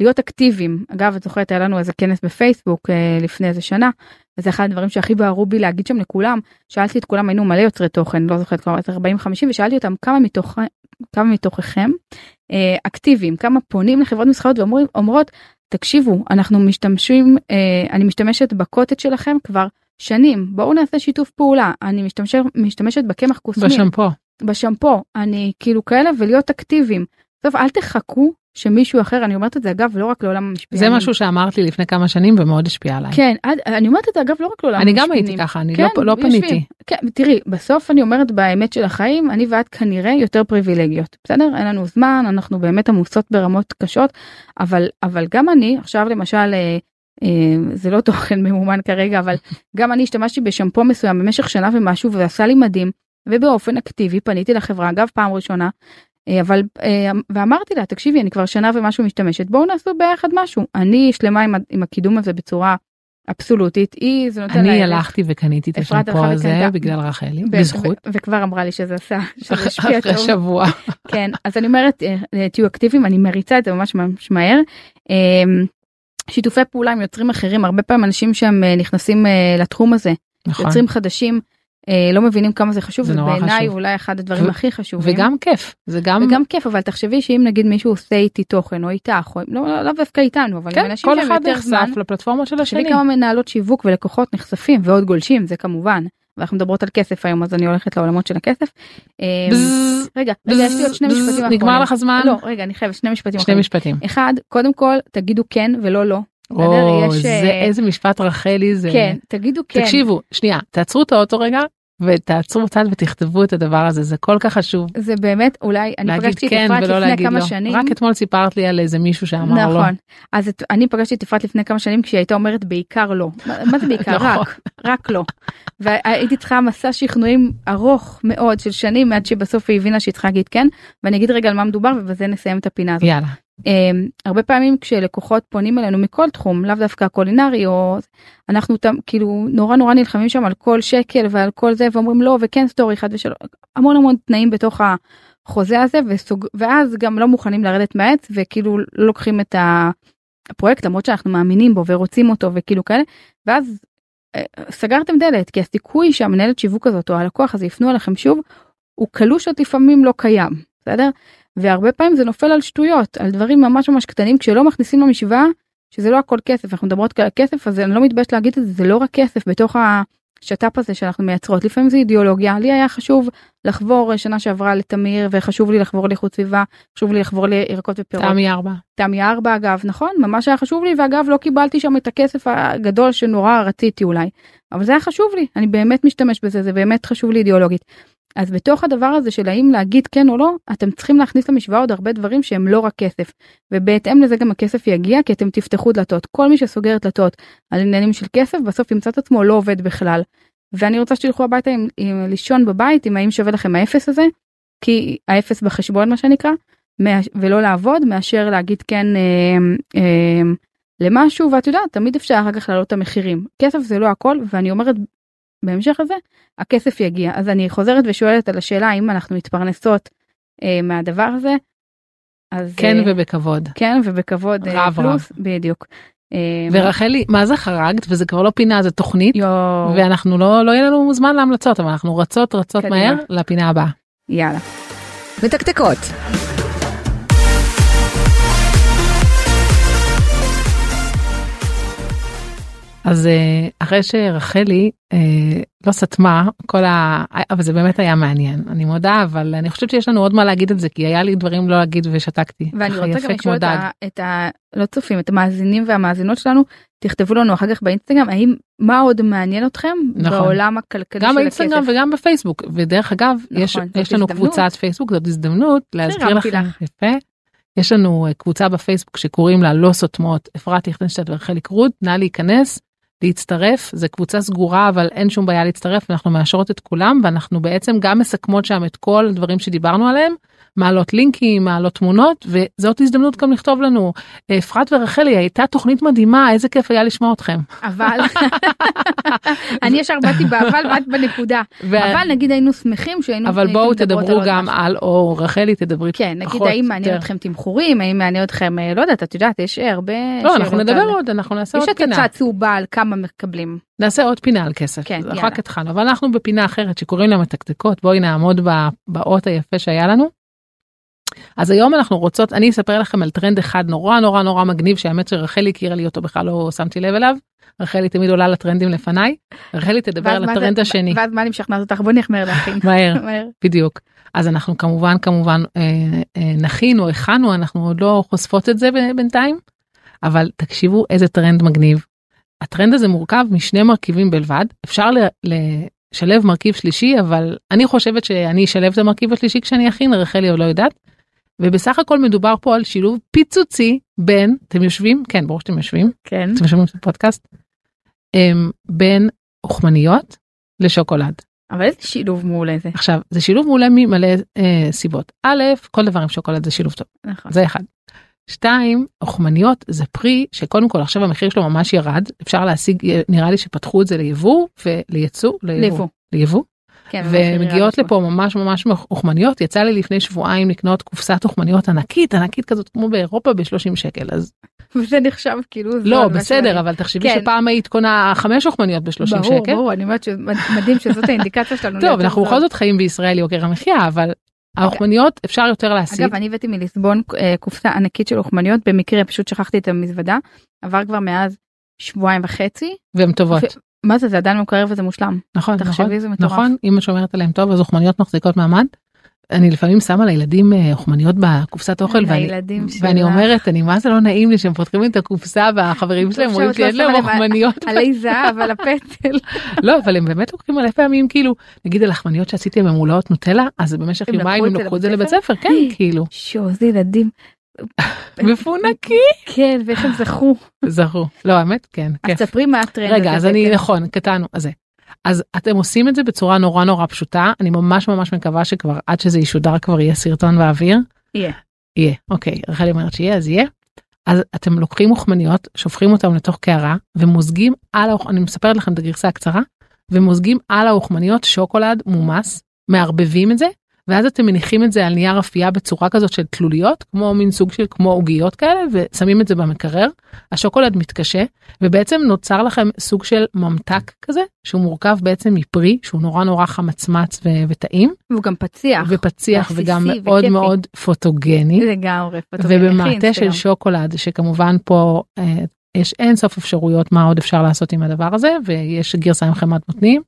להיות אקטיביים. אגב את זוכרת היה לנו איזה כנס בפייסבוק אה, לפני איזה שנה וזה אחד הדברים שהכי בערו בי להגיד שם לכולם. שאלתי את כולם היינו מלא יוצרי תוכן לא זוכרת כמה 40 50 ושאלתי אותם כמה מתוך כמה מתוככם אה, אקטיביים? כמה פונים לחברות מסחריות ואומרות תקשיבו אנחנו משתמשים אה, אני משתמשת בקוטג' שלכם כבר שנים בואו נעשה שיתוף פעולה. אני משתמשת משתמשת בקמח כוסמין בשמפו בשמפו. אני כאילו כאלה ולהיות אקטיביים. טוב אל תחכו שמישהו אחר אני אומרת את זה אגב לא רק לעולם המשפיענים. זה משהו שאמרת לי לפני כמה שנים ומאוד השפיע עליי כן עד, אני אומרת את זה אגב לא רק לעולם אני גם המשפיענים. הייתי ככה אני כן, לא- לא יושבים. פניתי כן, תראי בסוף אני אומרת באמת של החיים אני ואת כנראה יותר פריבילגיות בסדר אין לנו זמן אנחנו באמת עמוסות ברמות קשות אבל אבל גם אני עכשיו למשל אה, אה, זה לא תוכן ממומן כרגע אבל גם אני השתמשתי בשמפו מסוים במשך שנה ומשהו ועשה לי מדהים ובאופן אקטיבי פניתי לחברה אגב פעם ראשונה אבל אה, ואמרתי לה תקשיבי אני כבר שנה ומשהו משתמשת בואו נעשו ביחד משהו אני שלמה עם, עם הקידום הזה בצורה אבסולוטית היא זה נותן לה אני ערך. הלכתי וקניתי את השמפו הזה וקנתה. בגלל רחלי בזכות ו- וכבר אמרה לי שזה עשה שזה השפיע אחרי טוב. שבוע כן אז אני אומרת אה, תהיו אקטיביים אני מריצה את זה ממש ממש מהר. אה, שיתופי פעולה עם יוצרים אחרים הרבה פעמים אנשים שהם אה, נכנסים אה, לתחום הזה נכון יוצרים חדשים אה, לא מבינים כמה זה חשוב זה נורא ובעיניי חשוב. אולי אחד הדברים ו- הכי חשובים. וגם כיף זה גם וגם כיף אבל תחשבי שאם נגיד מישהו עושה איתי תוכן או איתך או לא לא- לאו דווקא איתנו אבל כן אנשים כל שהם אחד יותר זמן נחשף לפלטפורמה של תחשבי השני כמה מנהלות שיווק ולקוחות נחשפים ועוד גולשים זה כמובן ואנחנו מדברות על כסף היום אז אני הולכת לעולמות של הכסף. אה, בזז, רגע, רגע, יש לי עוד שני משפטים אחרונים. נגמר לך זמן? לא, רגע, אני חייבת שני משפטים שני. משפטים. אחד, קודם כל, תגידו כן ולא לא. או, יש, זה אה, איזה משפט רחלי זה. כן, תגידו כן. תקשיבו, שנייה, תעצרו את האוטו רגע, ותעצרו בצד ותכתבו את הדבר הזה, זה כל כך חשוב. זה באמת, אולי, אני פגשתי את כן אפרת ולא לפני כמה לא. שנים. רק אתמול סיפרת לי על איזה מישהו שאמר לא. נכון. אז את, אני פגשתי את אפרת לפני כמה שנים כשהיא הייתה אומרת בעיקר לא. מה, זה בעיקר? נכון. רק, רק לא. והייתי צריכה מסע שכנועים ארוך מאוד של שנים עד שבסוף היא הבינה שהיא צריכה להגיד כן. ואני אגיד רגע על מה מדובר ובזה נסיים את הפינה הזאת. יאללה. Um, הרבה פעמים כשלקוחות פונים אלינו מכל תחום לאו דווקא קולינרי או אנחנו תם, כאילו נורא נורא נלחמים שם על כל שקל ועל כל זה ואומרים לא וכן סטורי אחד ושלוש המון המון תנאים בתוך החוזה הזה וסוג, ואז גם לא מוכנים לרדת מהעץ וכאילו לא לוקחים את הפרויקט למרות שאנחנו מאמינים בו ורוצים אותו וכאילו כאלה ואז אה, סגרתם דלת כי הסיכוי שהמנהלת שיווק הזאת או הלקוח הזה יפנו אליכם שוב הוא קלוש עוד לפעמים לא קיים בסדר והרבה פעמים זה נופל על שטויות על דברים ממש ממש קטנים כשלא מכניסים למשוואה שזה לא הכל כסף אנחנו מדברות על כסף אז אני לא מתביישת להגיד את זה זה לא רק כסף בתוך השת"פ הזה שאנחנו מייצרות לפעמים זה אידיאולוגיה לי היה חשוב לחבור שנה שעברה לתמיר וחשוב לי לחבור לאיכות סביבה חשוב לי לחבור לירקות ופירות. תמי ארבע. תמי ארבע אגב נכון ממש היה חשוב לי ואגב לא קיבלתי שם את הכסף הגדול שנורא רציתי אולי אבל זה היה חשוב לי אני באמת משתמש בזה זה באמת חשוב לי אידיאולוגית. אז בתוך הדבר הזה של האם להגיד כן או לא אתם צריכים להכניס למשוואה עוד הרבה דברים שהם לא רק כסף. ובהתאם לזה גם הכסף יגיע כי אתם תפתחו דלתות. כל מי שסוגר דלתות על עניינים של כסף בסוף ימצא את עצמו לא עובד בכלל. ואני רוצה שתלכו הביתה עם, עם לישון בבית עם האם שווה לכם האפס הזה כי האפס בחשבון מה שנקרא ולא לעבוד מאשר להגיד כן אה, אה, למשהו. ואת יודעת תמיד אפשר אחר כך להעלות את המחירים. כסף זה לא הכל ואני אומרת בהמשך לזה הכסף יגיע אז אני חוזרת ושואלת על השאלה האם אנחנו מתפרנסות אה, מהדבר הזה. אז כן אה, ובכבוד. כן ובכבוד אה, רב, פלוס בדיוק. אה, ורחלי, מה זה חרגת? וזה כבר לא פינה, זה תוכנית. יואו, ואנחנו לא, לא יהיה לנו זמן להמלצות, אבל אנחנו רצות רצות קדימה. מהר לפינה הבאה. יאללה. מתקתקות. אז אה, אחרי שרחלי אה, לא סתמה כל ה... אבל זה באמת היה מעניין, אני מודה, אבל אני חושבת שיש לנו עוד מה להגיד על זה, כי היה לי דברים לא להגיד ושתקתי. ואני רוצה גם לשאול את. ה, את ה... לא צופים, את המאזינים והמאזינות שלנו, תכתבו לנו אחר כך באינסטגרם, האם, מה עוד מעניין אתכם נכון. בעולם הכלכלי גם של באינסטגרם הכסף? וגם בפייסבוק ודרך אגב יש, נכון, זאת יש לנו הזדמנות. קבוצת פייסבוק זאת הזדמנות להזכיר לכם לך. יפה. יש לנו אה, קבוצה בפייסבוק שקוראים לה לא סותמות אפרת ליכטנשטט ורחלי קרוט נא להיכנס להצטרף זה קבוצה סגורה אבל אין שום בעיה להצטרף אנחנו מאשרות את כולם ואנחנו בעצם גם מסכמות שם את כל הדברים שדיברנו עליהם מעלות לינקים מעלות תמונות וזאת הזדמנות גם לכתוב לנו אפרת ורחלי הייתה תוכנית מדהימה איזה כיף היה לשמוע אתכם. אבל, אני ישר באתי באבל ואת בנקודה. אבל נגיד היינו שמחים שהיינו אבל הייתם בואו תדברו גם. על או רחלי תדברי כן, נגיד פחות, האם מעניין יותר. אתכם תמחורים, האם מעניין אתכם, אה, לא יודעת, את יודעת, יש הרבה... לא אנחנו נדבר עוד אנחנו נעשה יש עוד את פינה הצעצוע על כמה מקבלים. נעשה עוד פינה על כסף כן, יאללה. רק התחלנו אבל אנחנו בפינה אחרת שקוראים לה מתקתקות בואי נעמוד באות היפה שהיה לנו. אז היום אנחנו רוצות אני אספר לכם על טרנד אחד נורא נורא נורא מגניב שהאמת שרחלי הכירה לי אותו בכלל לא שמתי לב אליו. רחלי תמיד עולה לטרנדים לפניי. רחלי תדבר על זה- הטרנד השני ואז מה אני משכנעת אותך? בוא נמהר להכין. מהר. בדיוק אז אנחנו כמובן כמובן אה, אה, נכין או הכנו אנחנו עוד לא חושפות את זה בינתיים אבל תקשיבו איזה טרנד מגניב. הטרנד הזה מורכב משני מרכיבים בלבד אפשר ל- לשלב מרכיב שלישי אבל אני חושבת שאני אשלב את המרכיב השלישי כשאני אכין רחלי עוד לא יודעת. ובסך הכל מדובר פה על שילוב פיצוצי בין אתם יושבים כן ברור שאתם יושבים כן. אתם שומעים את הפודקאסט אמ, בין אוכמניות לשוקולד. אבל איזה שילוב מעולה זה. עכשיו זה שילוב מעולה ממלא אה, סיבות א' כל דבר עם שוקולד זה שילוב טוב נכון. זה אחד. שתיים אוכמניות זה פרי שקודם כל עכשיו המחיר שלו ממש ירד אפשר להשיג נראה לי שפתחו את זה ליבוא ולייצוא ליבוא. ליבוא כן, ומגיעות הרצפה. לפה ממש ממש אוכמניות יצא לי לפני שבועיים לקנות קופסת אוכמניות ענקית ענקית כזאת כמו באירופה ב-30 שקל אז וזה נחשב כאילו... לא בסדר. אבל תחשבי כן. שפעם היית קונה חמש אוכמניות ב-30 שקל. ברור, ברור, אני אומרת שמדהים שזאת האינדיקציה שלנו. טוב אנחנו. בכל זאת חיים בישראל יוקר המחיה אבל האוכמניות אפשר יותר להשיג. אגב, אני הבאתי מליסבון אה, קופסה ענקית של אוכמניות, במקרה פשוט שכחתי את המזוודה, עבר כבר מאז שבועיים וחצי, והן טובות. מה זה זה עדיין מקרר וזה מושלם. נכון, תחשבי, נכון, זה מטורף. נכון, אמא שומרת עליהם טוב, אז אוכמניות מחזיקות מעמד. אני לפעמים שמה לילדים אה, אוכמניות בקופסת אוכל, ואני, ואני. אומרת, אני מה זה לא נעים לי שהם פותחים את הקופסה והחברים שלהם אומרים שיש להם אוכמניות. עלי זהב על הפטל. לא, אבל הם באמת לוקחים מלא פעמים, כאילו, נגיד הלחמניות שעשיתי הם ממולאות נוטלה, אז במשך יומיים הם את לקחו את זה לבית לבית ספר, כן, כאילו, שואו, זה ילדים. מפונקים. כן, ואיך הם זכו. זכו. לא, האמת, כן, אז. ספרי מה הטרנד רגע, אז אני, בעצם. נכון, קטענו, אז זה. אז אתם עושים את זה בצורה נורא נורא פשוטה, אני ממש ממש מקווה שכבר עד שזה ישודר כבר יהיה סרטון באוויר. יהיה. יהיה, אוקיי, רחלי אומרת שיהיה, אז יהיה. אז אתם לוקחים מוכמניות, שופכים אותם לתוך קערה, ומוזגים על, האוכ- אני מספרת לכם את הגרסה הקצרה, ומוזגים על האוכמניות שוקולד מומס, מערבבים את זה, ואז אתם מניחים את זה על נייר אפייה בצורה כזאת של תלוליות, כמו מין סוג של כמו עוגיות כאלה, ושמים את זה במקרר, השוקולד מתקשה, ובעצם נוצר לכם סוג של ממתק כזה, שהוא מורכב בעצם מפרי, שהוא נורא נורא חמצמץ ו- וטעים, והוא גם פציח. ופציח וגם מאוד וכיפי. מאוד פוטוגני. לגמרי. פוטוגני, ובמעטה של. שוקולד שכמובן פה אה, יש אין סוף אפשרויות מה עוד אפשר לעשות עם הדבר הזה ויש גרסה עם חמאת בוטנים.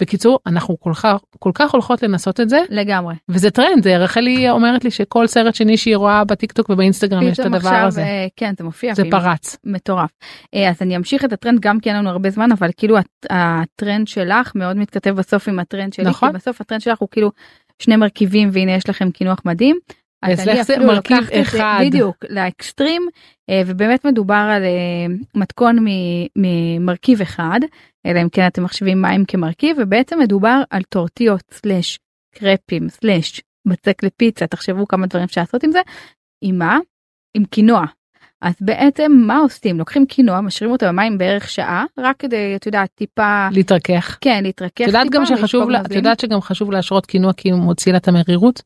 בקיצור אנחנו כל כך כל כך הולכות לנסות את זה לגמרי. וזה טרנד זה רחלי אומרת לי שכל סרט שני שהיא רואה בטיקטוק ובאינסטגרם יש את הדבר עכשיו, הזה אה, כן, זה מופיע. זה ואם- פרץ מטורף. אה, אז אני אמשיך את הטרנד גם כי אין לנו הרבה זמן אבל כאילו הט- הטרנד שלך מאוד מתכתב בסוף עם הטרנד שלי נכון. כי בסוף הטרנד שלך הוא כאילו שני מרכיבים והנה יש לכם קינוח מדהים. אז אני אפילו לוקחת את זה אחד. בדיוק לאקסטרים אה, ובאמת מדובר על אה, מתכון ממרכיב אחד אלא אם כן אתם מחשבים מים כמרכיב ובעצם מדובר על טורטיות סלאש קרפים סלאש בצק לפיצה תחשבו כמה דברים אפשר לעשות עם זה. עם מה? עם קינוע. אז בעצם מה עושים? לוקחים קינוע, משאירים אותו במים בערך שעה, רק כדי, את יודעת, טיפה, להתרכך. כן, להתרכך את יודעת גם שחשוב לה- את. יודעת שגם חשוב להשרות קינוע כי הוא מוציא לה את המרירות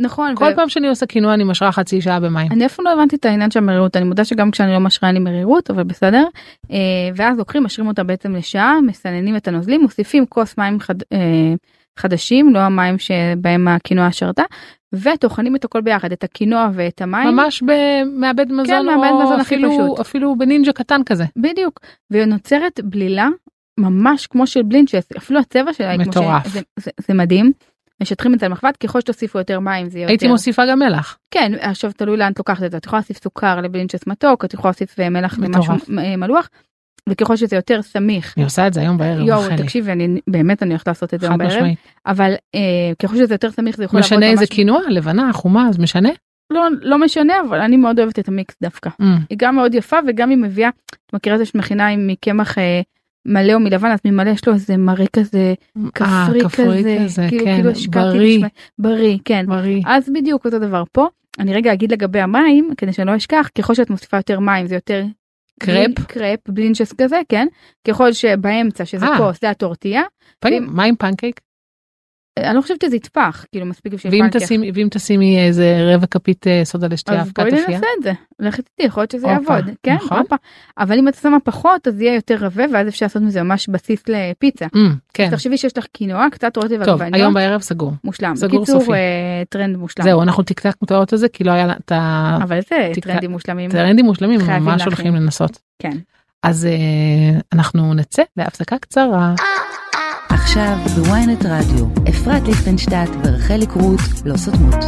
נכון, כל פעם שאני עושה קינוע אני משרה חצי שעה במים. אני אף פעם לא הבנתי את העניין של המרירות, אני מודה שגם כשאני לא משרה לי מרירות, אבל בסדר. אה, ואז לוקחים, משאירים אותה בעצם לשעה, מסננים את הנוזלים, מוסיפים כוס מים חד, אה, חדשים, לא המים שבהם הקינוע שרתה, וטוחנים את הכל ביחד, את הקינוע ואת המים. ממש במעבד מזון מעבד או מזון הכי אפילו פשוט. אפילו בנינג'ה קטן כזה. בדיוק, ונוצרת בלילה ממש כמו של בלינצ'ס, אפילו הצבע שלה היא כמו מטורף. ש... זה, זה, זה מדהים. משטחים את זה למחבת ככל שתוסיפו יותר מים זה יהיה הייתי יותר. מוסיפה גם מלח. כן עכשיו תלוי לאן את לוקחת את זה את יכולה להוסיף סוכר לבלינצ'ס מתוק את יכולה להוסיף אה, מלח. למשהו אה, מלוח. וככל שזה יותר סמיך. אני עושה את זה היום בערב. יואו. תקשיבי אני באמת אני הולכת לעשות את זה היום בערב משמעית. אבל אה, ככל שזה יותר סמיך זה יכול לעבוד משנה איזה קינוע לבנה חומה אז משנה. לא לא משנה אבל אני מאוד אוהבת את המיקס דווקא. Mm. היא גם מאוד יפה וגם היא מביאה את מכירה את זה שאת מכינה עם מקמח אה, מלא או מלבן אז ממלא יש לו איזה מראה כזה כפרי אה, כפרי כזה כאילו כן, כאילו השקעתי בריא, בשמי- בריא כן בריא. אז בדיוק אותו דבר פה אני רגע אגיד לגבי המים כדי שאני לא אשכח ככל שאת מוסיפה יותר מים זה יותר קרפ? בלין- קרפ בלינצ'ס כזה כן ככל שבאמצע שזה אה. כוס זה הטורטיה פעמים, מה עם פנקייק? אני לא חושבת שזה יטפח כאילו מספיק בשביל ואם. תשימי ואם תשימי איזה רבע כפית אה, סודה לשתייה אז בואי. ננסה את זה לכי תדעי יכול להיות שזה יעבוד כן נכון. אבל אם את שמה פחות אז יהיה יותר עבה ואז אפשר לעשות מזה ממש בסיס לפיצה. Mm, כן. תחשבי שיש לך קינוח קצת רוטב טוב היום בערב סגור. מושלם סגור בקיצור סופי. אה, טרנד מושלם זהו אנחנו תקתקנו את העונה הזה כי לא היה את ה- אבל זה טרנדים מושלמים טרנדים מושלמים ממש. הולכים לנסות. כן. אז אה, אנחנו נצא להפסקה קצרה. עכשיו בוויינט רדיו, אפרת ליכטנשטט ורחלי קרוט לא סותמות.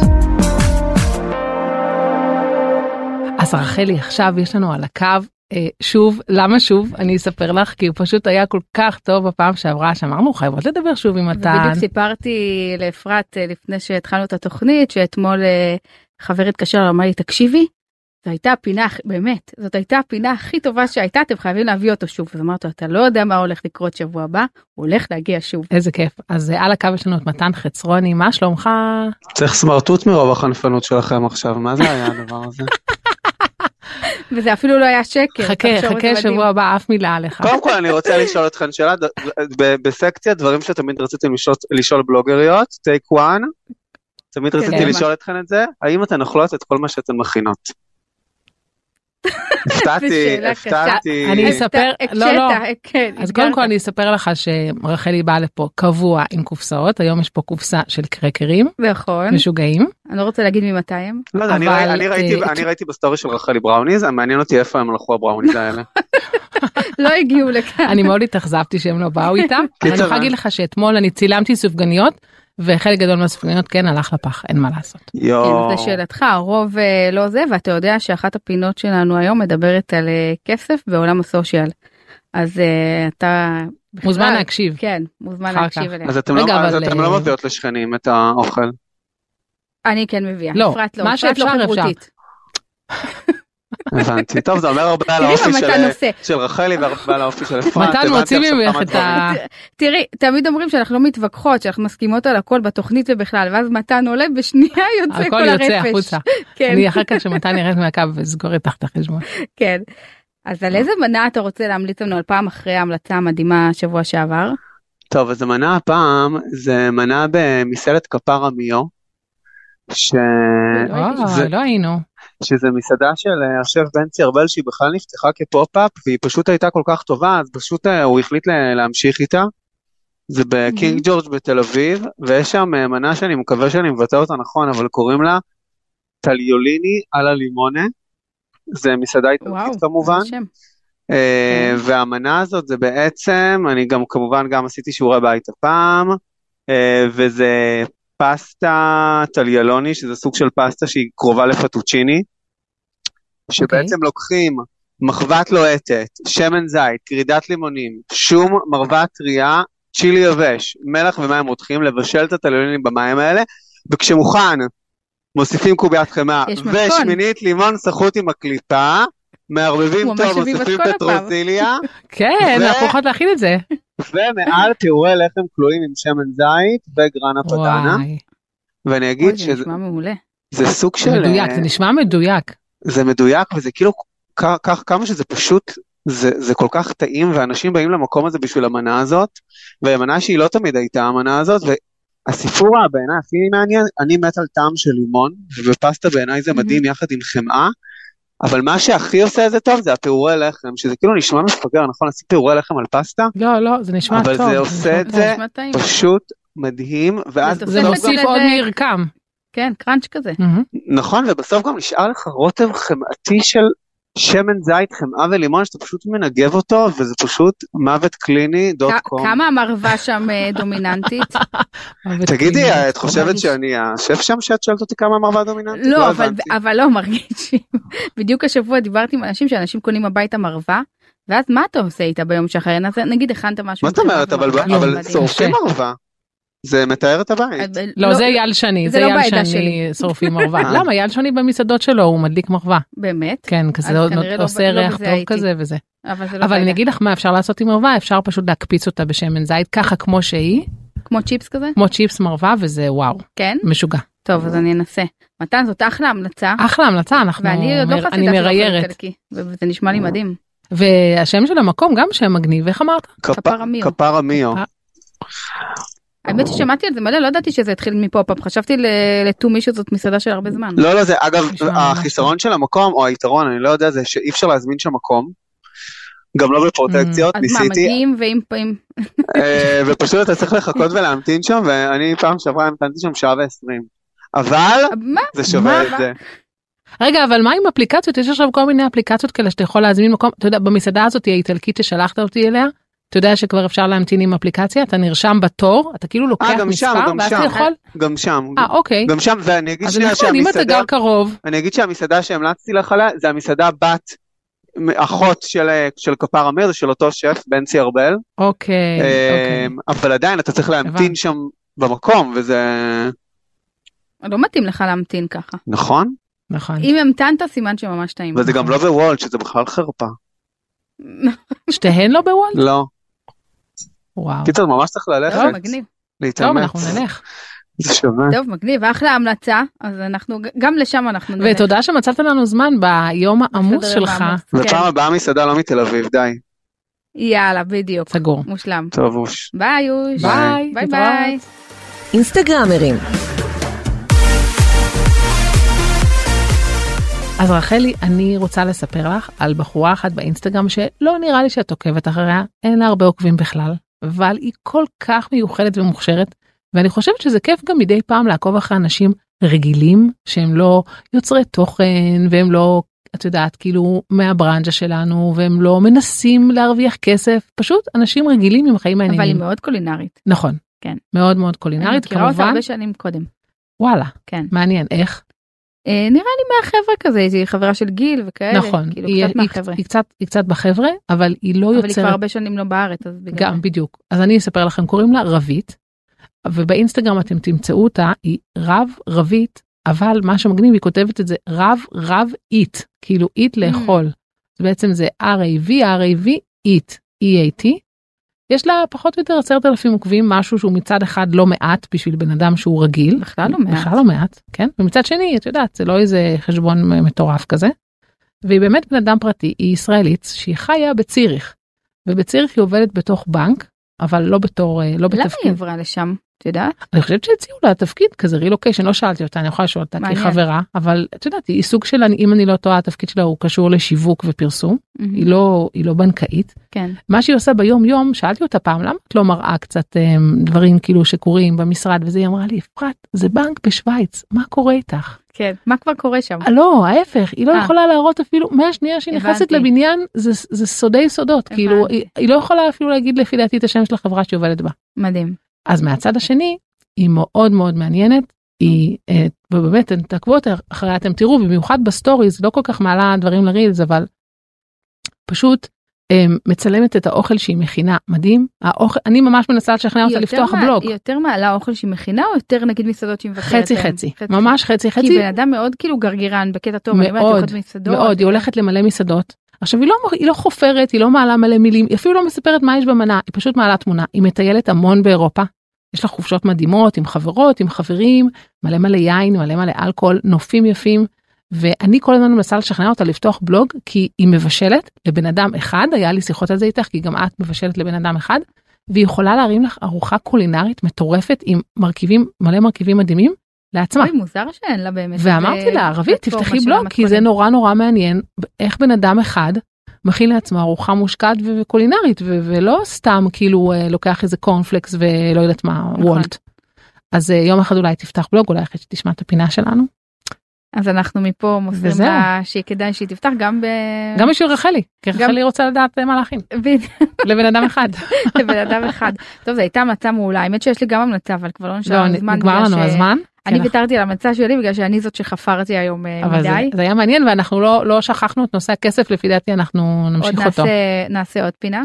אז רחלי עכשיו יש לנו על הקו אה, שוב למה שוב אני אספר לך כי הוא פשוט היה כל כך טוב בפעם שעברה שאמרנו חייבות לדבר שוב עם מתן. ובדיוק סיפרתי לאפרת אה, לפני שהתחלנו את התוכנית שאתמול אה, חבר התקשר ואמר לי תקשיבי. זו הייתה הפינה באמת זאת הייתה הפינה הכי טובה שהייתה אתם חייבים להביא אותו שוב אז אמרתי לו אתה לא יודע מה הולך לקרות שבוע הבא הוא הולך להגיע שוב. איזה כיף אז אה, על הקו יש לנו את מתן חצרוני מה שלומך צריך סמרטוט מרוב החנפנות שלכם עכשיו, מה זה היה הדבר הזה? וזה אפילו לא היה שקר. חכה חכה. שבוע הבא אף מילה עליך. קודם כל אני רוצה לשאול אתכם שאלה, בסקציה דברים שתמיד רציתם לשאול- בלוגריות, טייק וואן, תמיד רציתי ממש. לשאול אתכן את זה, האם אתן אוכלות את כל מה שאתן מכינות? הפתעתי. הפתעתי. אני אספר, לא, לא. כן, אז קודם. כל אני אספר לך שרחלי באה לפה קבוע עם קופסאות, היום יש פה קופסה של קרקרים נכון, משוגעים. אני לא רוצה להגיד ממתי הם. לא יודע, אני אני ראיתי- אה, אני ראיתי בסטורי של רחלי בראוניז, מעניין אותי איפה הם הלכו הבראוניז האלה. לא הגיעו לכאן. אני מאוד התאכזבתי שהם לא באו איתם. אני יכולה להגיד לך שאתמול אני צילמתי סופגניות וחלק גדול מהסופגניות כן הלך לפח אין מה לעשות. יואו. כן, לשאלתך, הרוב אה, לא זה, ואתה יודע שאחת הפינות שלנו היום מדברת על אה, כסף בעולם הסושיאל. אז אה, אתה... מוזמן להקשיב. כן, מוזמן להקשיב. אליה. אז אתם לא- לא מביאות לשכנים את האוכל. אני כן מביאה. לא, אפרת לא, מה אפרת לא שאפשר, אפשר. הבנתי. טוב, זה אומר הרבה על האופי של- מתן עושה. של רחלי והרבה על האופי של אפרת. מתן מוציא ממך את דברים. ה... תראי, תמיד אומרים שאנחנו לא מתווכחות, שאנחנו מסכימות על הכל בתוכנית ובכלל, ואז מתן עולה בשנייה יוצא הכל כל יוצא הרפש. החוצה. כן, אני אחר כך שמתן ירד מהקו ואסגור איתך את החשבון. כן. אז על איזה מנה אתה רוצה להמליץ לנו על פעם אחרי ההמלצה המדהימה שבוע שעבר? טוב, אז המנה הפעם זה מנה במסעדת כפרה מיו. ש... לא. זה- לא היינו. שזה מסעדה של אה, השף בנצי ארבל שהיא בכלל נפתחה כפופ-אפ והיא פשוט הייתה כל כך טובה אז פשוט אה, הוא החליט להמשיך איתה. זה בקינג ג'ורג' בתל אביב ויש שם אה, מנה שאני מקווה שאני מבטא אותה נכון אבל קוראים לה טליוליני על הלימונה. זה מסעדה איטלקית כמובן. אה, והמנה הזאת זה בעצם, אני גם כמובן גם עשיתי שיעורי בית הפעם, וזה פסטה טליאלוני, שזה סוג של פסטה שהיא קרובה לפטוצ'יני, שבעצם לוקחים מחבת לוהטת, שמן זית, כרידת לימונים, שום מרווה טריה, צ'ילי יבש, מלח ומים רותחים, לבשל את הטליאלונים במים האלה, וכשמוכן מוסיפים קוביית חמאה. ושמינית לימון סחוט עם הקליפה, מערבבים טוב, מוסיפים. פטרוזיליה, כן, אנחנו יכולות להכין את זה. ומעל פירורי לחם כלואים עם שמן זית וגרנה פדנה. ואני אגיד זה שזה נשמע מעולה. זה סוג של... מדויק, אה, זה נשמע מדויק. זה מדויק וזה כאילו כמה שזה פשוט זה, זה כל כך טעים ואנשים באים למקום הזה בשביל המנה הזאת והמנה שהיא לא תמיד הייתה המנה הזאת והסיפור בעיניי הכי מעניין אני מת על טעם של לימון ובפסטה בעיניי זה מדהים יחד עם חמאה אבל מה שהכי עושה את זה טוב זה הפירורי לחם שזה כאילו נשמע מפגר נכון לשים פירורי לחם על פסטה לא, לא, זה נשמע טוב. אבל זה עושה את. זה. פשוט מדהים ואז זה זה מוסיף עוד מרקם. כן, קראנץ' כזה. מהמם. נכון ובסוף גם נשאר לך רוטב חמאתי של שמן זית חמאה ולימון שאתה פשוט מנגב אותו וזה פשוט מוות קליני דוט קום. כמה המרווה שם אה, דומיננטית? תגידי את חושבת מרגיש- שאני השף שם שאת שואלת אותי כמה המרווה דומיננטית? לא, אבל, הבנתי. אבל לא מרגישים. בדיוק השבוע דיברתי עם אנשים שאנשים קונים הביתה מרווה, ואז מה אתה עושה איתה ביום שאחרי? נגיד הכנת משהו. מה זאת אומרת אבל ומרווה, אבל. שורפים מרווה. זה מתאר את הבית. אה, לא, זה אייל שני, זה לא אייל שני. שורפים מרווה. למה? אייל שני במסעדות שלו, הוא מדליק מרווה. באמת? כן, כזה לא- עושה לא ריח טוב הייתי. כזה וזה. אבל זה לא אבל אני. אגיד לך מה אפשר לעשות עם מרווה, אפשר פשוט להקפיץ אותה בשמן זית, ככה כמו שהיא, כמו צ'יפס כזה? כמו צ'יפס מרווה, וזה וואו, כן? משוגע. טוב, אז אני אנסה. מתן, זאת אחלה המלצה. אחלה המלצה, אנחנו, ואני עוד לא חסידה אני של אוכל. איטלקי, וזה נשמע לי מדהים. והשם של המקום גם שם מגניב, איך אמרת? כפרה מיו. האמת ששמעתי על זה מלא, לא ידעתי שזה התחיל מפופ-אפ, חשבתי ל- לתומי שזאת מסעדה של הרבה זמן. לא לא זה אגב החיסרון של המקום או היתרון אני לא יודע זה שאי אפשר להזמין שם מקום. גם לא בפרוטקציות אז מה, ניסיתי מגיעים. אם- אה, ופשוט אתה צריך לחכות ולהמתין שם ואני פעם שעברה המתנתי שם שעה ועשרים. אבל מה? זה שווה? את זה. רגע, אבל מה עם אפליקציות? יש עכשיו כל מיני אפליקציות כאלה שאתה יכול להזמין מקום, אתה יודע, במסעדה הזאת האיטלקית ששלחת אותי אליה, אתה יודע שכבר אפשר להמתין עם אפליקציה, אתה נרשם בתור, אתה כאילו לוקח גם שם, מספר, גם ואז שם. אתה יכול, גם שם. אה אוקיי, גם שם ואני אגיד אז שנייה נכון, אם אתה שהמסעדה גר קרוב, אני אגיד שהמסעדה שהמלצתי לך עליה זה המסעדה בת אחות של של כפר אמיר זה של אותו שף בנצי ארבל אוקיי, אוקיי. אמ, אבל עדיין אתה צריך להמתין הבנתי. שם במקום וזה לא מתאים לך להמתין ככה. נכון נכון. אם המתנת סימן שממש טעים. וזה גם לא בוולט שזה בכלל חרפה שתיהן לא בוולט? לא וואו. קיצר ממש צריך ללכת טוב, מגניב. טוב, להתאמץ אנחנו נלך. זה שווה טוב, מגניב, אחלה המלצה, אז אנחנו, גם לשם אנחנו נלך. ותודה שמצאת לנו זמן ביום העמוס שלך. ופעם כן. הבאה מסעדה לא מתל אביב די יאללה, בדיוק. סגור. מושלם. טוב אוש ביי אוש. ביי, ביי. ביי. אינסטגרמרים, אז רחלי, אני רוצה לספר לך על בחורה אחת באינסטגרם שלא נראה לי שאת עוקבת אחריה, אין לה הרבה עוקבים בכלל, אבל היא כל כך מיוחדת ומוכשרת, ואני חושבת שזה כיף גם מדי פעם לעקוב אחרי אנשים רגילים, שהם לא יוצרי תוכן, והם לא, את יודעת, כאילו מהברנז'ה שלנו, והם לא מנסים להרוויח כסף, פשוט אנשים רגילים עם חיים אבל מעניינים. היא מאוד קולינרית. נכון. כן. מאוד מאוד אני קולינרית, מכירה אותה כמובן. הרבה שנים קודם. וואלה, כן. מעניין, איך? אה, נראה לי מהחבר'ה כזה, היא חברה של גיל וכאלה. נכון, כאילו היא, קצת היא, מהחבר'ה. היא, קצת, היא קצת בחבר'ה, אבל היא לא אבל היא יוצרת... כבר הרבה שנים לא בארץ, אז בגלל גם זה. בדיוק אז אני אספר לכם קוראים לה רבית ובאינסטגרם אתם תמצאו אותה היא רב רבית אבל מה שמגניב היא כותבת את זה רב רב איט כאילו איט לאכול. אז בעצם זה R-A-V R-A-V איט E-A-T. יש לה פחות או יותר עשרת אלפים עוקבים משהו שהוא מצד אחד לא מעט בשביל בן אדם שהוא רגיל בכלל לא מעט. בכלל לא מעט כן ומצד שני את יודעת זה לא איזה חשבון מטורף כזה. והיא באמת בן אדם פרטי היא ישראלית שהיא חיה בציריך. ובציריך היא עובדת בתוך בנק אבל לא בתור אה, לא למה היא בתפקיד. עברה לשם? את יודעת? אני חושבת שהציעו לה תפקיד כזה רילוקיישן לא שאלתי אותה אני יכולה לשאול אותה כי היא מעניין. חברה אבל את יודעת היא סוג של אם אני לא טועה התפקיד שלה הוא קשור לשיווק ופרסום היא לא היא לא בנקאית כן. מה שהיא עושה ביום יום שאלתי אותה פעם למה את לא מראה קצת אמ, דברים כאילו שקורים במשרד וזה היא אמרה לי אפרת זה בנק בשוויץ מה קורה איתך כן. מה כבר קורה שם? אה, לא ההפך היא לא אה. יכולה להראות אפילו מהשנייה שהיא נכנסת. לבניין זה זה סודי סודות כאילו הבנתי. היא, היא לא יכולה אפילו להגיד לפי דעתי את השם של החברה שהיא עובדת בה. מדהים. אז מהצד השני היא מאוד מאוד מעניינת היא אה, ובאמת תעקבו אותה אחריה אתם תראו במיוחד בסטוריז לא כל כך מעלה דברים לרילס אבל פשוט אה, מצלמת את האוכל שהיא מכינה מדהים האוכל אני ממש מנסה לשכנע אותה לפתוח מה- בלוג היא יותר מעלה אוכל שהיא מכינה או יותר נגיד מסעדות שהיא מבקרת חצי בהן? חצי ממש חצי כי חצי בן אדם מאוד כאילו גרגרן בקטע טוב. מאוד, הולכת במסעדות. מאוד היא הולכת למלא מסעדות עכשיו היא לא היא לא חופרת היא לא מעלה מלא מילים היא אפילו לא מספרת מה יש במנה היא פשוט מעלה תמונה היא מטיילת המון באירופה. יש לה חופשות מדהימות עם חברות עם חברים מלא מלא יין מלא מלא אלכוהול נופים יפים. ואני כל הזמן מנסה לשכנע אותה לפתוח בלוג כי היא מבשלת לבן אדם אחד היה לי שיחות על זה איתך כי גם את מבשלת לבן אדם אחד. והיא יכולה להרים לך ארוחה קולינרית מטורפת עם מרכיבים מלא מרכיבים מדהימים לעצמה. אוי מוזר שאין לה באמת. ואמרתי לה ערבית תפתחי בלוג כי זה. נורא נורא מעניין איך בן אדם אחד מכין לעצמו ארוחה מושקעת וקולינרית ו- ולא סתם כאילו אה, לוקח איזה קורנפלקס ולא יודעת מה נכון. וולט. אז אה, יום אחד אולי תפתח בלוג אולי אחרי שתשמע את הפינה שלנו אז אנחנו מפה מוסרים. לה שכדאי שהיא תפתח גם ב... גם בשביל רחלי כי גם- רחלי רוצה לדעת אה, מה להכין לבן אדם אחד. לבן אדם אחד. טוב זו הייתה המלצה מעולה האמת שיש לי גם המלצה אבל כבר לא נשאר לא, זמן. נגמר בגלל לנו ש- הזמן. אני כן, ויתרתי על ההמלצה שלי בגלל שאני זאת שחפרתי היום אה, אבל זה, מדי. זה היה מעניין ואנחנו לא לא שכחנו את נושא הכסף לפי דעתי אנחנו עוד נמשיך אותו. נעשה נעשה עוד פינה.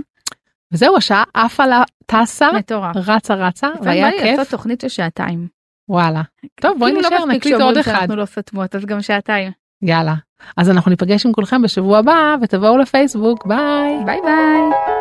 וזהו השעה עפה לה טסה מטורף. רצה רצה לפעמים והיה בא לי כיף לעשות תוכנית של שעתיים. וואלה טוב בואי כאילו לא נשאר נקליט עוד אחד שאנחנו לא סותמות אז גם שעתיים. יאללה אז אנחנו ניפגש עם כולכם בשבוע הבא ותבואו לפייסבוק ביי ביי ביי.